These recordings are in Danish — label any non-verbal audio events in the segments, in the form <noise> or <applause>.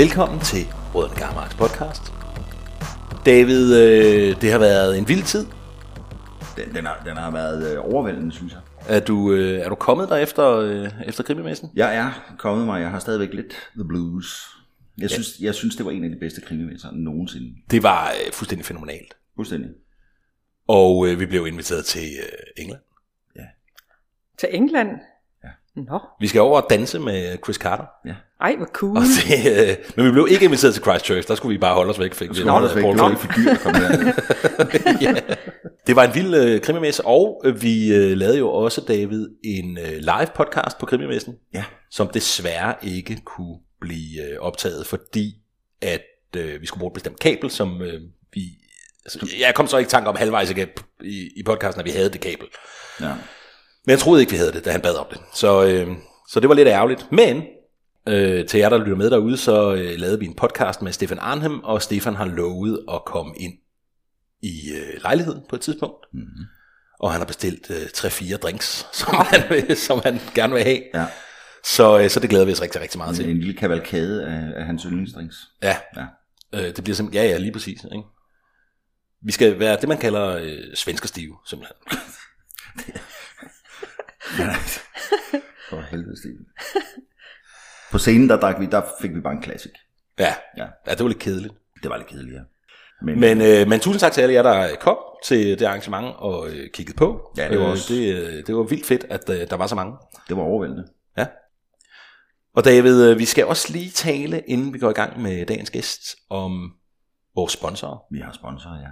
Velkommen til Røden Garmarks podcast. David, øh, det har været en vild tid. Den, den, har, den har været øh, overvældende, synes jeg. Er du, øh, er du kommet der efter, øh, efter krimimessen? Jeg er kommet mig, jeg har stadigvæk lidt The Blues. Jeg synes, jeg synes det var en af de bedste krimimesser nogensinde. Det var øh, fuldstændig fænomenalt. Fuldstændig. Og øh, vi blev inviteret til øh, England. Til England? Nå, Vi skal over og danse med Chris Carter. Ja. ej hvor cool. Og det, øh, men vi blev ikke inviteret til Christchurch, der skulle vi bare holde os væk. Fik vi Skal holde os væk. Paul Det var for dyrt at komme her. <laughs> ja. Det var en vild øh, krimimesse, og øh, vi øh, lavede jo også, David, en øh, live podcast på krimimessen, Ja. som desværre ikke kunne blive øh, optaget, fordi at øh, vi skulle bruge et bestemt kabel, som øh, vi... Altså, jeg kom så ikke i tanke om halvvejs igen i, i podcasten, at vi havde det kabel. ja. Men jeg troede ikke, vi havde det, da han bad om det. Så, øh, så det var lidt ærgerligt. Men øh, til jer, der lytter med derude, så øh, lavede vi en podcast med Stefan Arnhem, og Stefan har lovet at komme ind i øh, lejligheden på et tidspunkt. Mm-hmm. Og han har bestilt øh, 3-4 drinks, <laughs> som han, vil, som han gerne vil have. ja. Så, øh, så det glæder vi os rigtig, rigtig meget En, til. en lille kavalkade af, af hans yndlingsdrinks. Ja, Ja. øh, det bliver simpelthen, ja ja, lige præcis. Ikke? Vi skal være det, man kalder øh, svenskerstive, simpelthen. <laughs> <laughs> For helvede, Steven. På scenen, der, drak vi, der fik vi bare en classic. Ja, Ja. ja det var lidt kedeligt. Det var lidt kedeligt, ja. Men, Men, øh, men tusind tak til alle jer, der kom til det arrangement og øh, kiggede på. Ja, det var Øh, også- det, øh, det var vildt fedt, at øh, der var så mange. det var overvældende. Ja. Og David, øh, vi skal også lige tale, inden vi går i gang med dagens gæst, om vores sponsorer. Vi har sponsorer, ja.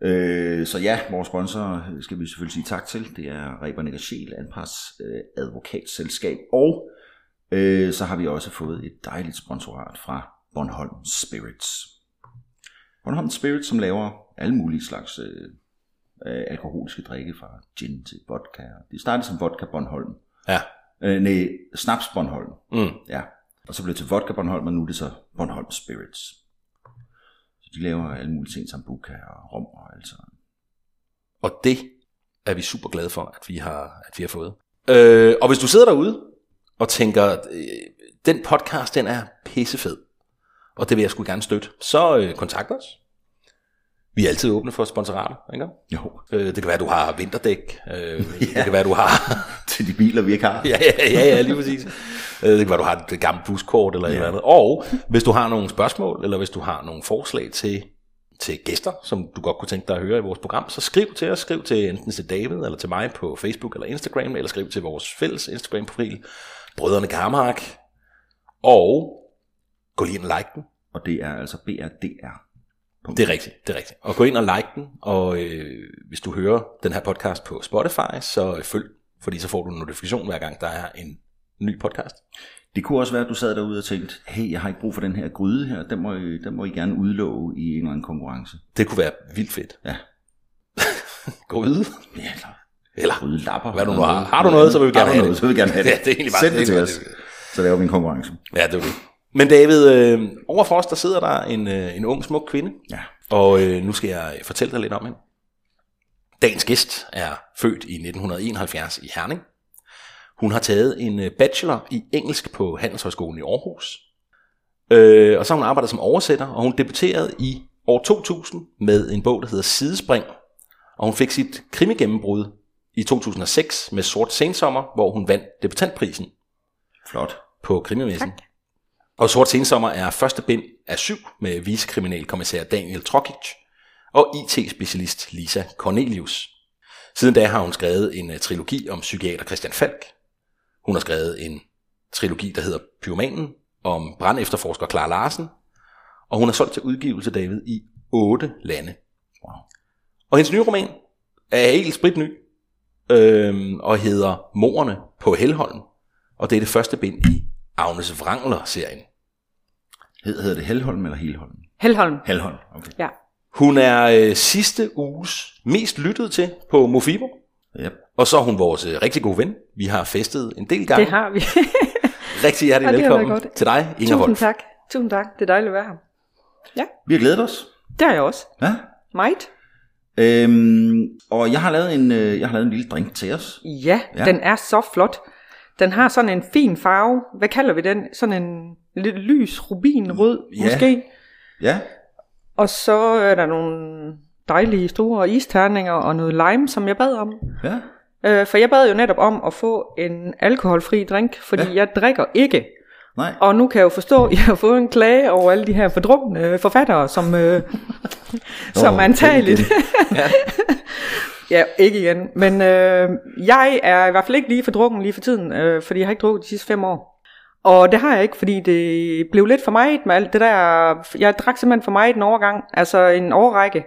Øh, så ja, vores sponsorer skal vi selvfølgelig sige tak til. Det er Reber Sjæl, Anpars øh, advokatselskab. Og øh, så har vi også fået et dejligt sponsorat fra Bornholm Spirits. Bornholm Spirits, som laver alle mulige slags øh, øh, alkoholiske drikke, fra gin til vodka. Det startede som vodka Bornholm. Ja. Øh, nej, snaps Bornholm. Mm. Ja. Og så blev det til vodka Bornholm, og nu er det så Bornholm Spirits. Så de laver alle mulige ting, sambuca og rom og alt sådan. Og det er vi super glade for, at vi har, at vi har fået. Øh, og hvis du sidder derude og tænker, øh, den podcast, den er pissefed, og det vil jeg sgu gerne støtte, så øh, kontakt os. Vi er altid åbne for sponsorater, ikke? Jo, Øh, det kan være, du har vinterdæk. Øh, <laughs> Det kan være, du har... <laughs> til de biler, vi ikke har. ja, ja, ja, ja, lige præcis. Øh, Det kan være, du har et gammelt buskort eller ja. et eller andet. Og hvis du har nogle spørgsmål, eller hvis du har nogle forslag til, til gæster, som du godt kunne tænke dig at høre i vores program, så skriv til os. Skriv til enten til David eller til mig på Facebook eller Instagram, eller skriv til vores fælles Instagram-profil, Brødrene Garmark. Og gå lige ind og like den. Og det er altså BRDR. Det er rigtigt, det er rigtigt. Og gå ind og like den, og øh, hvis du hører den her podcast på Spotify, så følg, fordi så får du en notifikation hver gang, der er en ny podcast. Det kunne også være, at du sad derude og tænkte, hey, jeg har ikke brug for den her gryde her, den må I, den må I gerne udlove i en eller anden konkurrence. Det kunne være vildt fedt. Ja. <laughs> Ud. Ja, eller Eller grydelapper. hvad du nu har. Har du noget, så vil vi gerne have du det. noget, så vil vi gerne have det. Ja, det er egentlig bare- Send det til os. Så laver vi en konkurrence. Ja, det er det. Men David, øh, overfor os, der sidder der en, øh, en ung, smuk kvinde. Ja. Og øh, nu skal jeg fortælle dig lidt om hende. Dagens gæst er født i 1971 i Herning. Hun har taget en øh, bachelor i engelsk på Handelshøjskolen i Aarhus. Øh, og så har hun arbejdet som oversætter, og hun debuterede i år 2000 med en bog, der hedder Sidespring. Og hun fik sit krimigennembrud i 2006 med Sort Sensommer, hvor hun vandt debutantprisen Flot. på krimimessen. Tak. Og Sort Sensommer er første bind af syv med vicekriminalkommissær Daniel Trokic og IT-specialist Lisa Cornelius. Siden da har hun skrevet en uh, trilogi om psykiater Christian Falk. Hun har skrevet en trilogi, der hedder Pyromanen, om brandefterforsker Clara Larsen. Og hun har solgt til udgivelse, David, i otte lande. Wow. Og hendes nye roman er helt spritny, øhm, og hedder Morerne på Helholm. Og det er det første bind i Agnes Wrangler-serien. Hed, hedder det Helholm eller Helholm? Helholm. Helholm, okay. Ja. Hun er øh, sidste uges mest lyttet til på Mofibo, Yep. og så er hun vores øh, rigtig gode ven. Vi har festet en del gange. Det har vi. <laughs> Rigtig hjertelig Ja, velkommen til dig, Inger Tusind Wolf. tak. Tusind tak. Det er dejligt at være her. Vi har glædet os. Det har jeg også. Ja. Meget. Øhm, og jeg har lavet en, øh, jeg har lavet en lille drink til os. Ja, Ja. ja, den er så flot. Den har sådan en fin farve. Hvad kalder vi den? Sådan en lidt lys rubinrød Ja. måske. Ja, Og så er der nogle dejlige store isterninger og noget lime, som jeg bad om. ja. Øh, for jeg bad jo netop om at få en alkoholfri drink, fordi Ja. ja. jeg drikker ikke. Nej. Og nu kan jeg jo forstå, at jeg har fået en klage over alle de her fordrukne forfattere, som, øh, som Åh, antageligt... igen. <laughs> ja, ikke igen. Men øh, jeg er i hvert fald ikke lige fordrukken lige for tiden, øh, fordi jeg har ikke drukket de sidste fem år. Og det har jeg ikke, fordi det blev lidt for meget med alt det der. Jeg drak simpelthen for meget en overgang, altså en overrække.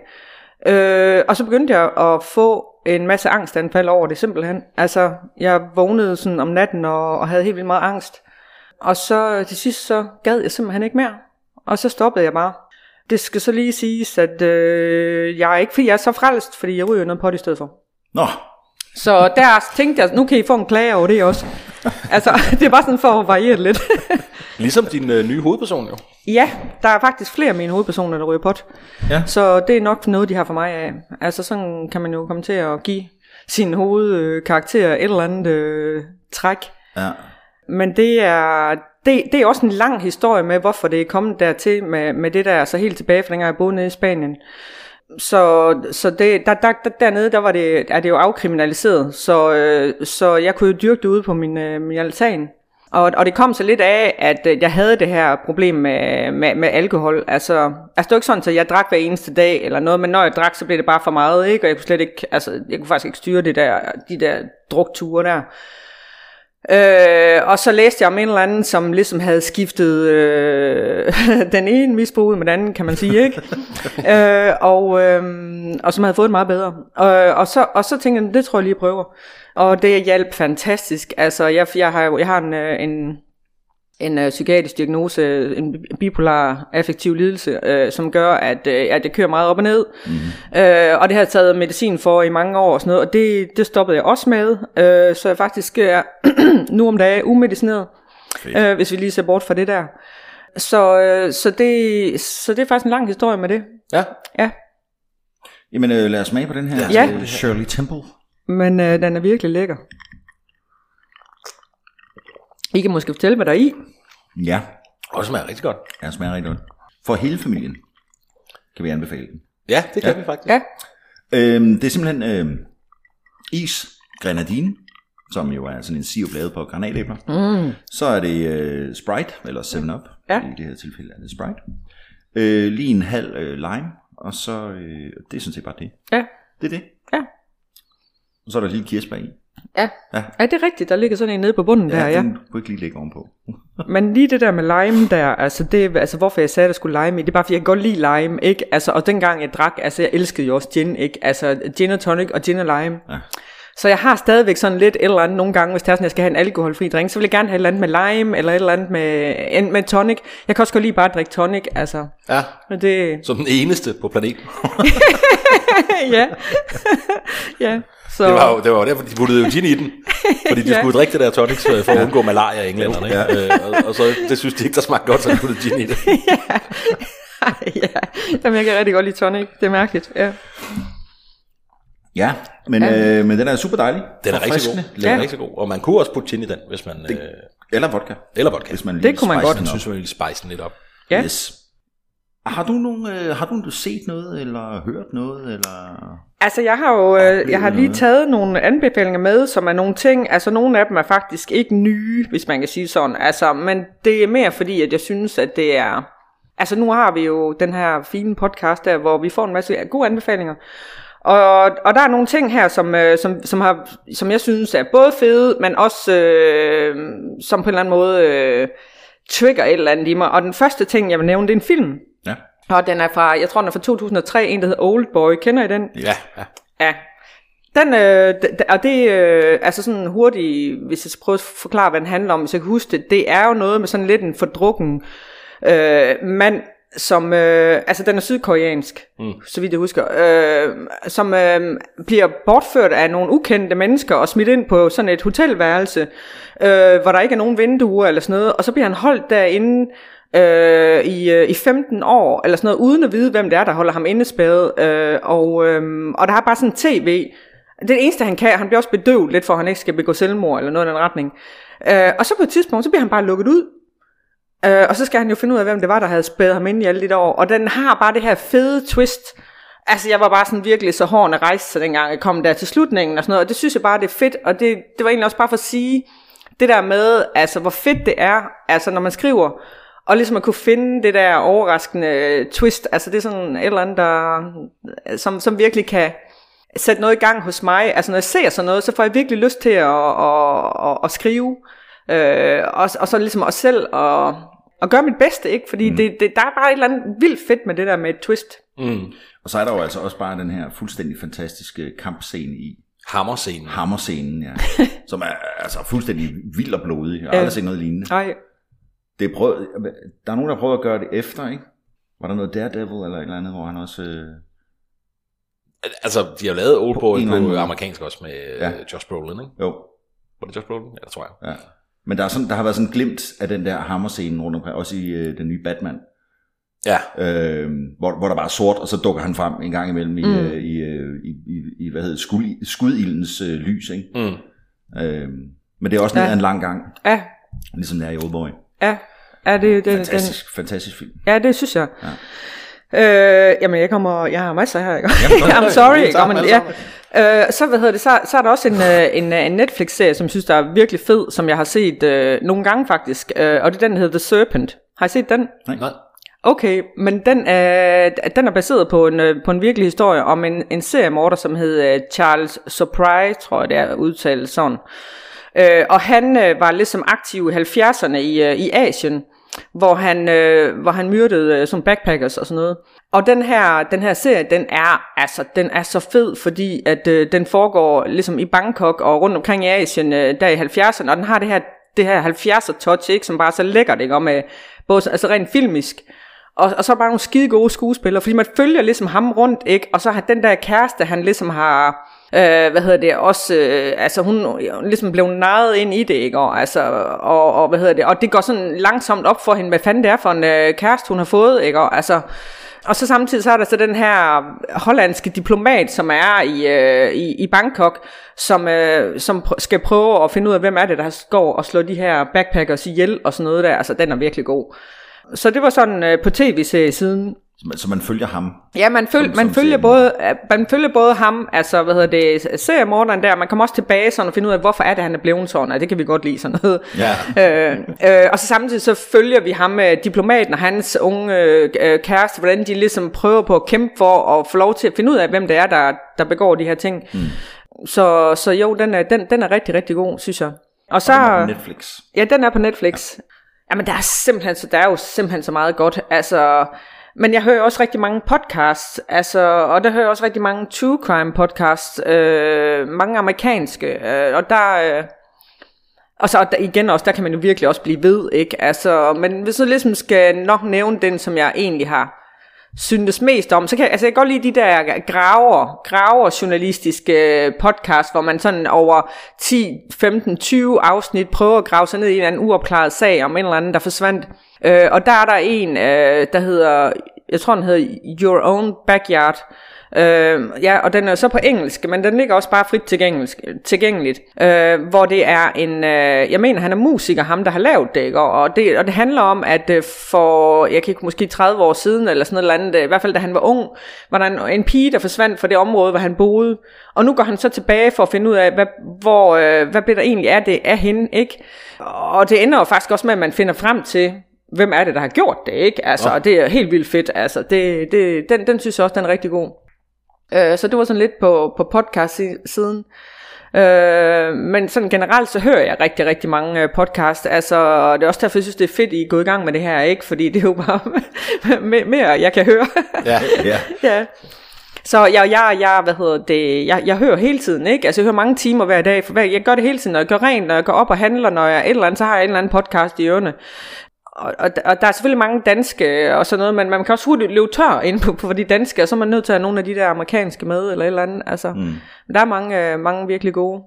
Øh, og så begyndte jeg at få en masse angstanfald over det simpelthen. Altså, jeg vågnede sådan om natten og, og havde helt vildt meget angst. Og så til sidst så gad jeg simpelthen ikke mere. Og så stoppede jeg bare. Det skal så lige siges, at øh, jeg er ikke, fordi jeg er så frelst, fordi jeg ryger noget på det i stedet for. Nå, så der tænkte jeg, nu kan I få en klage over det også. Altså, <laughs> det er bare sådan for at variere lidt. <laughs> Ligesom din øh, nye hovedperson jo. ja, der er faktisk flere af mine hovedpersoner, der ryger pot. Ja. Så det er nok noget, de har for mig af. Altså, sådan kan man jo komme til at give sin hovedkarakter et eller andet øh, træk. ja. Men det er, det, det er også en lang historie med, hvorfor det er kommet dertil med, med det der, så helt tilbage fra dengang jeg boede nede i Spanien. Så, så det, der, der, der, dernede, der var det, er det jo afkriminaliseret, så, øh, så jeg kunne jo dyrke det ude på min, øh, min altan. Og, og det kom så lidt af, at øh, jeg havde det her problem med, med, med alkohol. Altså, altså det var ikke sådan, at jeg drak hver eneste dag eller noget, men når jeg drak, så blev det bare for meget, ikke? Og jeg kunne slet ikke, altså, jeg kunne faktisk ikke styre det der, de der drukture der. Øh, og så læste jeg om en eller anden, som ligesom havde skiftet øh, <laughs> den ene misbrug ud med den anden, kan man sige, ikke? <laughs> øh, og, øh, og som havde fået det meget bedre. Og, og, så, og så tænkte jeg, det tror jeg lige prøver. Og det hjalp fantastisk. Altså, jeg, jeg har jeg har en, øh, en, en øh, psykiatrisk diagnose, en bipolar affektiv lidelse, øh, som gør, at, øh, at jeg kører meget op og ned. Mm. Øh, og det har jeg taget medicin for i mange år og sådan noget, og det, det stoppede jeg også med. Øh, så jeg faktisk er <clears throat> nu om dagen umedicineret, øh, hvis vi lige ser bort fra det der. Så, øh, så, det, så det er faktisk en lang historie med det. Ja. Ja, Jamen øh, lad os smage på den her. Ja. Shirley Temple. men øh, den er virkelig lækker. I kan måske fortælle, hvad der er i. Ja, Og det smager rigtig godt. den smager rigtig godt. For hele familien kan vi anbefale den. Ja, det kan Ja. vi faktisk. Ja, Øhm, det er simpelthen øhm, is, grenadine, som jo er sådan en sirup lavet på granatæbler. Mm. Så er det øh, Sprite, eller 7-Up. Ja. I det her tilfælde er det Sprite. Øh, lige en halv øh, lime, og så øh, det er sådan set bare det. ja, Det er det. ja. Og så er der lige kirsebær i. Ja. Ja. ja, det er rigtigt. Der ligger sådan en nede på bunden der, ja. Den kunne ikke lige lægge ovenpå. <laughs> Men lige det der med lime der, altså, det, altså hvorfor jeg sagde, at der skulle lime i, det er bare fordi, jeg kan godt lide lime, ikke? Altså, og dengang jeg drak, altså jeg elskede jo også gin, ikke? Altså gin og tonic og gin og lime. Ja. Så jeg har stadigvæk sådan lidt et eller andet nogle gange, hvis det er sådan, jeg skal have en alkoholfri drink, så vil jeg gerne have et eller andet med lime, eller et eller andet med, en, med tonic. Jeg kan også godt lide bare drikke tonic, altså. Ja. Men det, Som den eneste på planeten. <laughs> ja. <laughs> ja. Så, Det var jo, det var jo derfor, de puttede jo gin i den. <laughs> Fordi de Ja. skulle drikke det der tonic øh, for at undgå malaria i englænderne. Ikke? Ja. Øh, og, og, så det synes de ikke, der smagte godt, så de puttede gin i det. <laughs> ja. Jamen, jeg kan rigtig godt lide tonic. Det er mærkeligt, ja. Ja, men, Ja. Øh, men den er super dejlig. Den er rigtig god. Den er Ja. rigtig god. Og man kunne også putte gin i den, hvis man... Øh, Eller vodka, eller vodka. hvis man Det lige kunne man godt. den synes, man ville spice den lidt op. Ja. Yes. Har du, nogen, øh, har du set noget, eller hørt noget, eller... Altså, jeg har jo øh, jeg har lige taget nogle anbefalinger med, som er nogle ting, altså nogle af dem er faktisk ikke nye, hvis man kan sige sådan, altså, men det er mere fordi, at jeg synes, at det er, altså nu har vi jo den her fine podcast der, hvor vi får en masse gode anbefalinger, og, og der er nogle ting her, som, øh, som, som, har, som jeg synes er både fede, men også øh, som på en eller anden måde øh, trigger et eller andet i mig, og den første ting, jeg vil nævne, det er en film, Ja. og den er fra, jeg tror den er fra 2003, en der hedder Old Boy, kender I den? Ja, ja. Ja. Den, øh, og det øh, altså sådan hurtigt, hvis jeg skal prøve at forklare, hvad den handler om, hvis jeg kan huske det, det er jo noget med sådan lidt en fordrukken øh, mand, som, øh, altså den er sydkoreansk, mm. så vidt jeg husker, øh, som øh, bliver bortført af nogle ukendte mennesker og smidt ind på sådan et hotelværelse, øh, hvor der ikke er nogen vinduer eller sådan noget, og så bliver han holdt derinde, øh, i, øh, i 15 år, eller sådan noget, uden at vide, hvem det er, der holder ham indespærret. Øh, og, øh, og der er bare sådan tv. Det det eneste, han kan. Han bliver også bedøvet lidt, for at han ikke skal begå selvmord, eller noget i den retning. Øh, og så på et tidspunkt, så bliver han bare lukket ud. Øh, og så skal han jo finde ud af, hvem det var, der havde spædet ham ind i alle de der år. Og den har bare det her fede twist. Altså, jeg var bare sådan virkelig så hårene rejst, så dengang jeg kom der til slutningen og sådan noget. Og det synes jeg bare, det er fedt. Og det, det var egentlig også bare for at sige, det der med, altså, hvor fedt det er, altså, når man skriver, og ligesom at kunne finde det der overraskende twist, altså det er sådan et eller andet, der, som, som virkelig kan sætte noget i gang hos mig. Altså når jeg ser sådan noget, så får jeg virkelig lyst til at, at, at, at skrive. Øh, og, og så ligesom også selv at, at gøre mit bedste, ikke? Fordi mm. det, det, der er bare et eller andet vildt fedt med det der med et twist. Mm. Og så er der jo altså også bare den her fuldstændig fantastiske kampscene i. Hammerscenen. Hammerscenen, ja. <laughs> som er altså fuldstændig vild og blodig. Jeg har aldrig set noget lignende. Nej. Det er prøvet, der er nogen, der har prøvet at gøre det efter, ikke? Var der noget Daredevil eller et eller andet, hvor han også... Øh... Altså, de har lavet Oldboy på, på amerikansk også med ja. Josh Brolin, ikke? Jo. Var det Josh Brolin? Ja, det tror jeg. Ja. Men der, er sådan, der har været sådan glimt af den der hammerscene rundt omkring, også i øh, den nye Batman. Ja. Øh, hvor, hvor der bare er sort, og så dukker han frem en gang imellem i, mm. øh, i, øh, i, i, i, hvad hedder skud, skudildens øh, lys, ikke? Mm. Øh, men det er også ja. en lang gang. Ja. Ligesom det er i Oldboy. Ja. Ja, det, det, fantastisk, den, fantastisk film. Ja, det synes jeg. Ja. Øh, jamen, jeg kommer, jeg har masser her, ikke? <laughs> I'm sorry, ikke? Men, ja. Øh, så, hvad hedder det, så, så er der også en, øh, en, en Netflix-serie, som jeg synes, der er virkelig fed, som jeg har set øh, nogle gange faktisk, øh, og det er den, der hedder The Serpent. Har I set den? Nej. Okay, men den er, den er baseret på en, øh, på en virkelig historie om en, en seriemorder, som hed Charles Surprise, tror jeg det er udtalt sådan. Øh, Øh, og han øh, var ligesom aktiv i 70'erne i, øh, i Asien, hvor han, øh, hvor han myrdede øh, som backpackers og sådan noget. Og den her, den her serie, den er, altså, den er så fed, fordi at øh, den foregår ligesom i Bangkok og rundt omkring i Asien øh, der i 70'erne, og den har det her, det her 70'er touch, ikke, som bare er så lækkert, ikke, og med, både altså rent filmisk, og, og så er bare nogle skide gode skuespillere, fordi man følger ligesom ham rundt, ikke? Og så har den der kæreste, han ligesom har, øh, hvad hedder det, også, øh, altså hun ligesom blev naret ind i det, ikke? Og, altså, og, og, hvad hedder det, og det går sådan langsomt op for hende, hvad fanden det er for en øh, kæreste, hun har fået, ikke? Og, altså, og så samtidig så er der så den her hollandske diplomat, som er i, øh, i, i Bangkok, som, øh, som pr- skal prøve at finde ud af, hvem er det, der går og slår de her backpackers ihjel og sådan noget der. Altså, den er virkelig god. Så det var sådan øh, på tv-serie siden. Så man følger ham? Ja, man, føl, som, man, som følger både, man følger både ham, altså hvad hedder det, seriemorderen der, man kommer også tilbage sådan og finde ud af, hvorfor er det, han er blevet sådan, og det kan vi godt lide sådan noget. Ja. <laughs> øh, øh, og så samtidig så følger vi ham, øh, diplomaten og hans unge øh, kæreste, hvordan de ligesom prøver på at kæmpe for at få lov til at finde ud af, hvem det er, der, der begår de her ting. Mm. Så, så jo, den er, den, den er rigtig, rigtig god, synes jeg. Og så, og den er på Netflix. Ja, den er på Netflix. Ja. Jamen, der er, simpelthen, så, der er jo simpelthen så meget godt. Altså, men jeg hører også rigtig mange podcasts, altså, og der hører jeg også rigtig mange true crime podcasts, øh, mange amerikanske, øh, og der... Øh, og så igen også, der kan man jo virkelig også blive ved, ikke? Altså, men hvis jeg ligesom skal nok nævne den, som jeg egentlig har syntes mest om, så kan jeg, altså jeg kan godt lide de der graver, graver journalistiske øh, podcast, hvor man sådan over 10, 15, 20 afsnit prøver at grave sig ned i en eller anden uopklaret sag om en eller anden, der forsvandt. Øh, og der er der en, øh, der hedder, jeg tror den hedder Your Own Backyard, Øh, ja, og den er så på engelsk, men den ligger også bare frit tilgængelig, tilgængeligt. Øh, hvor det er en, øh, jeg mener han er musiker, ham der har lavet det, ikke? Og, det, og det handler om, at øh, for, jeg kan ikke måske 30 år siden, eller sådan noget eller andet, øh, i hvert fald da han var ung, var der en, en pige, der forsvandt fra det område, hvor han boede. Og nu går han så tilbage for at finde ud af, hvad, hvor, øh, hvad der egentlig er det af hende, ikke? Og det ender jo faktisk også med, at man finder frem til, hvem er det, der har gjort det, ikke? Altså, oh. det er helt vildt fedt, altså, det, det, den, den synes jeg også, den er rigtig god. Øh, så det var sådan lidt på, på podcast-siden. Øh, men sådan generelt så hører jeg rigtig, rigtig mange øh, podcasts. Altså, det er også derfor, jeg synes, det er fedt, at I er gået i gang med det her, ikke? Fordi det er jo bare <laughs> mere, jeg kan høre. ja, ja. <laughs> ja. Så jeg, jeg, jeg, hvad hedder det, jeg, jeg hører hele tiden, ikke? Altså jeg hører mange timer hver dag, for jeg gør det hele tiden, når jeg gør rent, når jeg går op og handler, når jeg et eller andet, så har jeg en eller anden podcast i ørene og, og, og der er selvfølgelig mange danske og sådan noget, men man kan også hurtigt løbe tør ind på, på de danske, og så er man nødt til at have nogle af de der amerikanske med, eller et eller andet. Altså, mm. Der er mange, mange virkelig gode.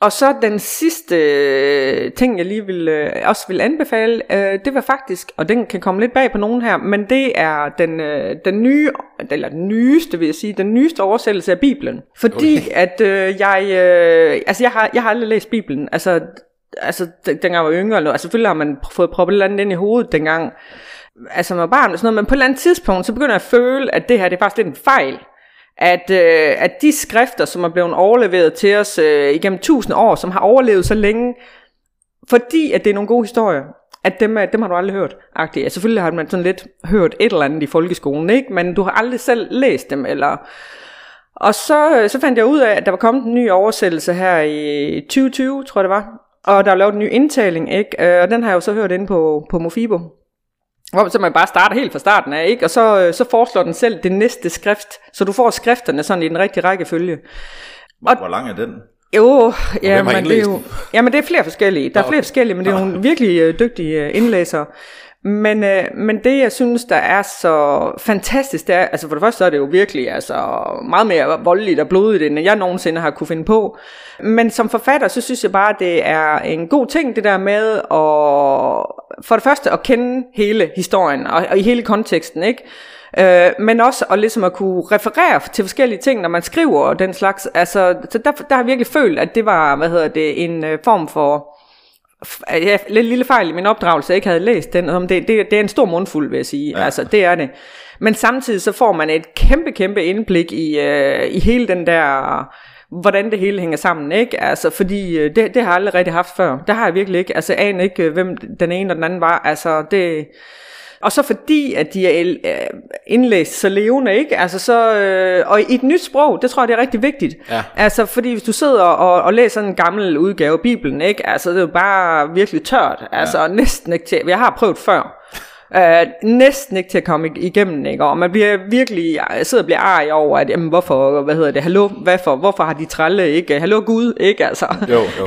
Og så den sidste øh, ting, jeg lige vil, øh, også vil anbefale, øh, det var faktisk, og den kan komme lidt bag på nogen her, men det er den, øh, den nye, eller den nyeste vil jeg sige, den nyeste oversættelse af Bibelen. Fordi okay. at øh, jeg, øh, altså jeg har, jeg har aldrig læst Bibelen, altså altså den- dengang jeg var yngre, eller, altså selvfølgelig har man fået proppet et eller andet ind i hovedet dengang, altså med barn og sådan noget, men på et eller andet tidspunkt, så begynder jeg at føle, at det her, det er faktisk lidt en fejl. At, øh, at de skrifter, som er blevet overleveret til os øh, igennem tusind år, som har overlevet så længe, fordi at det er nogle gode historier, at dem, øh, dem har du aldrig hørt. Agtigt. Ja, selvfølgelig har man sådan lidt hørt et eller andet i folkeskolen, ikke? men du har aldrig selv læst dem, eller... Og så, øh, så fandt jeg ud af, at der var kommet en ny oversættelse her i 2020, tror jeg det var. Og der er lavet en ny indtaling, ikke? Øh, Og den har jeg jo så hørt inde på, på Mofibo. Hvor så man bare starter helt fra starten af, ikke? Og så, øh, så foreslår den selv det næste skrift, så du får skrifterne sådan i den rigtige rækkefølge. Hvor, hvor lang er den? Jo, ja, men det er jo, ja, men det er flere forskellige. Der er flere forskellige, men det er nogle virkelig øh, dygtige indlæsere. Men, øh, men det, jeg synes, der er så fantastisk, det er, altså for det første så er det jo virkelig altså, meget mere voldeligt og blodigt, end jeg nogensinde har kunne finde på. Men som forfatter, så synes jeg bare, det er en god ting, det der med at, for det første at kende hele historien, og, og i hele konteksten, ikke? Øh, men også at, ligesom at kunne referere til forskellige ting, når man skriver og den slags. Altså, så der, der har jeg virkelig følt, at det var, hvad hedder det, en øh, form for ja, lidt lille fejl i min opdragelse, jeg ikke havde læst den. Om Det, det, det er en stor mundfuld, vil jeg sige. Ja. Altså, det er det. Men samtidig så får man et kæmpe, kæmpe indblik i, øh, i hele den der hvordan det hele hænger sammen, ikke? Altså, fordi øh, det, det har jeg aldrig rigtig haft før. Det har jeg virkelig ikke. Altså, jeg aner ikke, øh, hvem den ene og den anden var. Altså, det... Og så fordi, at de er øh, indlæst så levende, ikke? Altså så, øh, og i et nyt sprog, det tror jeg, det er rigtig vigtigt. Ja. Altså, fordi hvis du sidder og, og læser en gammel udgave af Bibelen, ikke? Altså, det er jo bare virkelig tørt. Altså, ja. næsten ikke til, jeg har prøvet før. Uh, næsten ikke til at komme igennem, ikke? Og man bliver virkelig, jeg sidder og bliver arg over, at, jamen, hvorfor, hvad hedder det, hallo, hvorfor, hvorfor har de tralle, ikke? Hallo Gud, ikke? Altså Jo, jo.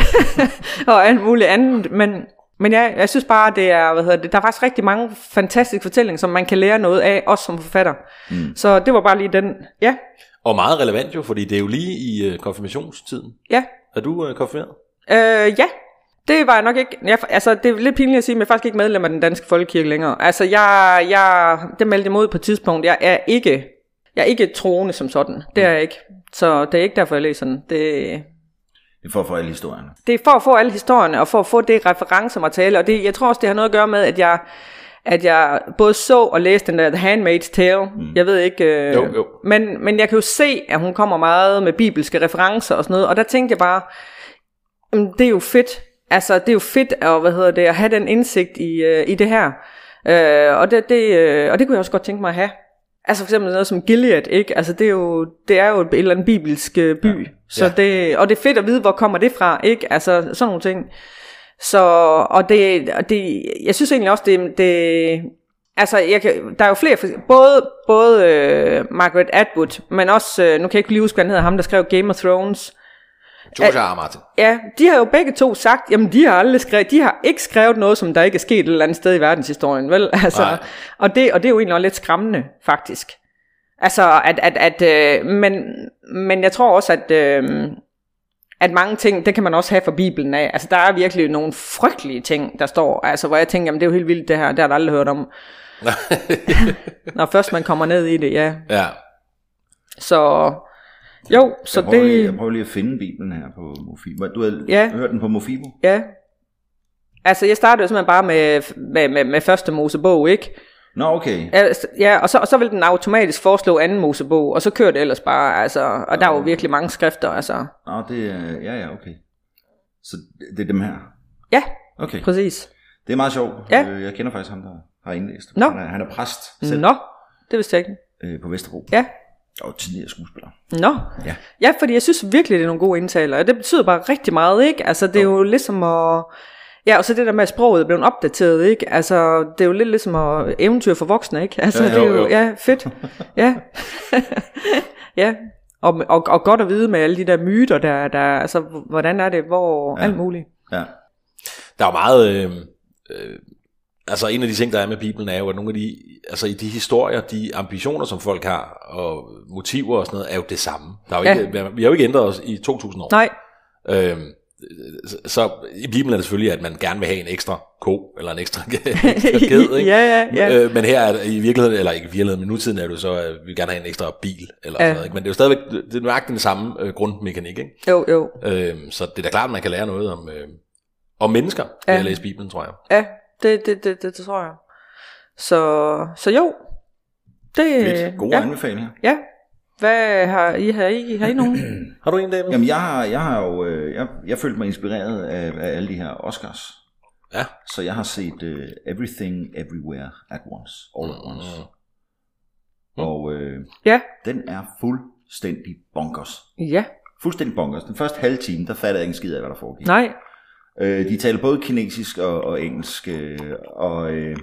<laughs> og alt muligt andet. Men, men ja, jeg synes bare, det er, hvad hedder det, der er faktisk rigtig mange fantastiske fortællinger, som man kan lære noget af, også som forfatter. Mm. Så det var bare lige den. Ja, Og meget relevant jo, fordi det er jo lige i øh, konfirmationstiden. ja, Er du øh, konfirmeret? øh, ja. Det var jeg nok ikke, jeg, altså det er lidt pinligt at sige, men jeg er faktisk ikke medlem af den danske folkekirke længere. Altså jeg, jeg det meldte jeg ud på et tidspunkt, jeg er ikke, jeg er ikke troende som sådan, det er jeg ikke. Så det er ikke derfor, jeg læser den. Det, Det er for at få alle historierne. det er for at få alle historierne, og for at få det referencemateriale, og det, jeg tror også, det har noget at gøre med, at jeg, at jeg både så og læste den der The Handmaid's Tale. Mm. Jeg ved ikke... Øh, Jo, jo. Men, men jeg kan jo se, at hun kommer meget med bibelske referencer og sådan noget, og der tænkte jeg bare, "Jamen, det er jo fedt. Altså, det er jo fedt at, hvad hedder det, at have den indsigt i, øh, i det her. Øh, og, det, det, øh, og det kunne jeg også godt tænke mig at have. Altså for eksempel noget som Gilead, ikke? Altså det er jo, det er jo et eller andet bibelsk øh, by. Ja. Så Ja. det, og det er fedt at vide, hvor kommer det fra, ikke? Altså sådan nogle ting. Så, og det, og det jeg synes egentlig også, det, det altså jeg kan, der er jo flere, både, både øh, Margaret Atwood, men også, øh, nu kan jeg ikke lige huske, hvad han hedder, ham der skrev Game of Thrones. R. R. Martin. Ja, de har jo begge to sagt, jamen de har aldrig skrevet, de har ikke skrevet noget, som der ikke er sket et eller andet sted i verdenshistorien, vel? <laughs> Altså, Nej. og, det, og det er jo egentlig også lidt skræmmende, faktisk. Altså, at, at, at øh, men, men jeg tror også, at, øh, at mange ting, det kan man også have fra Bibelen af. Altså, der er virkelig nogle frygtelige ting, der står, altså, hvor jeg tænker, jamen det er jo helt vildt det her, det har jeg aldrig hørt om. <laughs> Når først man kommer ned i det, ja. Ja. Så, jo, så jeg, prøver det... lige, jeg prøver lige at finde Bibelen her på Mofibo. Du har Ja. hørt den på Mofibo? Ja. Altså, jeg startede jo simpelthen bare med, med, med, med første Mosebog, ikke? Nå, okay. Ja, og så, og så vil den automatisk foreslå anden Mosebog, og så kører det ellers bare, altså, og der er jo virkelig mange skrifter, altså. Nå, det er... Ja, ja, okay. Så det er dem her. Ja, Okay. præcis. Det er meget sjovt. Ja. Øh, Jeg kender faktisk ham, der har indlæst. Nå. Han, er, han er præst selv Nå, det vidste jeg ikke. øh, på Vesterbro. Ja, Og tidligere skuespiller. Nå. Ja. Ja, fordi jeg synes virkelig, det er nogle gode indtaler, og det betyder bare rigtig meget, ikke? Altså, det er jo ligesom at... Ja, og så det der med, at sproget er blevet opdateret, ikke? Altså, det er jo lidt ligesom at eventyr for voksne, ikke? Altså, Ja, det er jo, jo, jo. ja, fedt. ja. <laughs> ja. Og, og, og godt at vide med alle de der myter, der, der altså, hvordan er det, hvor, ja. alt muligt. Ja. Der er jo meget... Øh, øh, altså en af de ting, der er med Bibelen, er jo, at nogle af de, altså i de historier, de ambitioner, som folk har, og motiver og sådan noget, er jo det samme. Der er jo Ja. ikke, Vi har jo ikke ændret os i 2000 år. Nej, Øhm, så- i Bibelen er det selvfølgelig, at man gerne vil have en ekstra ko, eller en ekstra, <laughs> ekstra <laughs> ged, ikke? Ja, ja, ja. Øh, men her er det i virkeligheden, eller ikke i virkeligheden, men nutiden er det så, at vi gerne have en ekstra bil, eller Ja. sådan noget, ikke? Men det er jo stadigvæk, det er nøjagtigt den samme øh, grundmekanik, ikke? jo, jo. Øhm, så det er da klart, at man kan lære noget om, øh, om mennesker, ja. Ja. jeg læse Bibelen, tror jeg. Ja, det, det, det, det, det tror jeg. Så, så jo. Det, Fedt. Gode ja, anbefalinger. ja. Hvad har I, har I, har I nogen? <clears throat> Har du en, David? Jamen, jeg har, jeg har jo, øh, jeg, jeg følte mig inspireret af, af alle de her Oscars. Ja. Så jeg har set uh, Everything Everywhere at Once. All at Once. Mm. Og øh, ja, den er fuldstændig bonkers. ja, Fuldstændig bonkers. Den første halve time, der fattede jeg ikke en skid af, hvad der foregik. nej, Øh, de taler både kinesisk og, og engelsk, øh, og øh,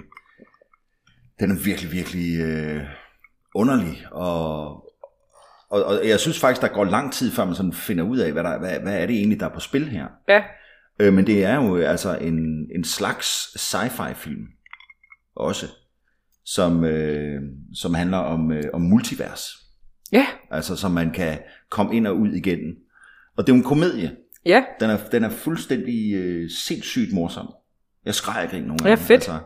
den er virkelig, virkelig øh, underlig. Og, og, og jeg synes faktisk, der går lang tid, før man sådan finder ud af, hvad, der, hvad, hvad er det egentlig, der er på spil her. ja, Øh, men det er jo altså en, en slags sci-fi film også, som, øh, som handler om, øh, om multivers. ja, Altså, som man kan komme ind og ud igennem. Og det er jo en komedie. Ja, Den er, den er fuldstændig øh, sindssygt morsom. Jeg skreg og grin nogle Ja, gange. fedt. Altså,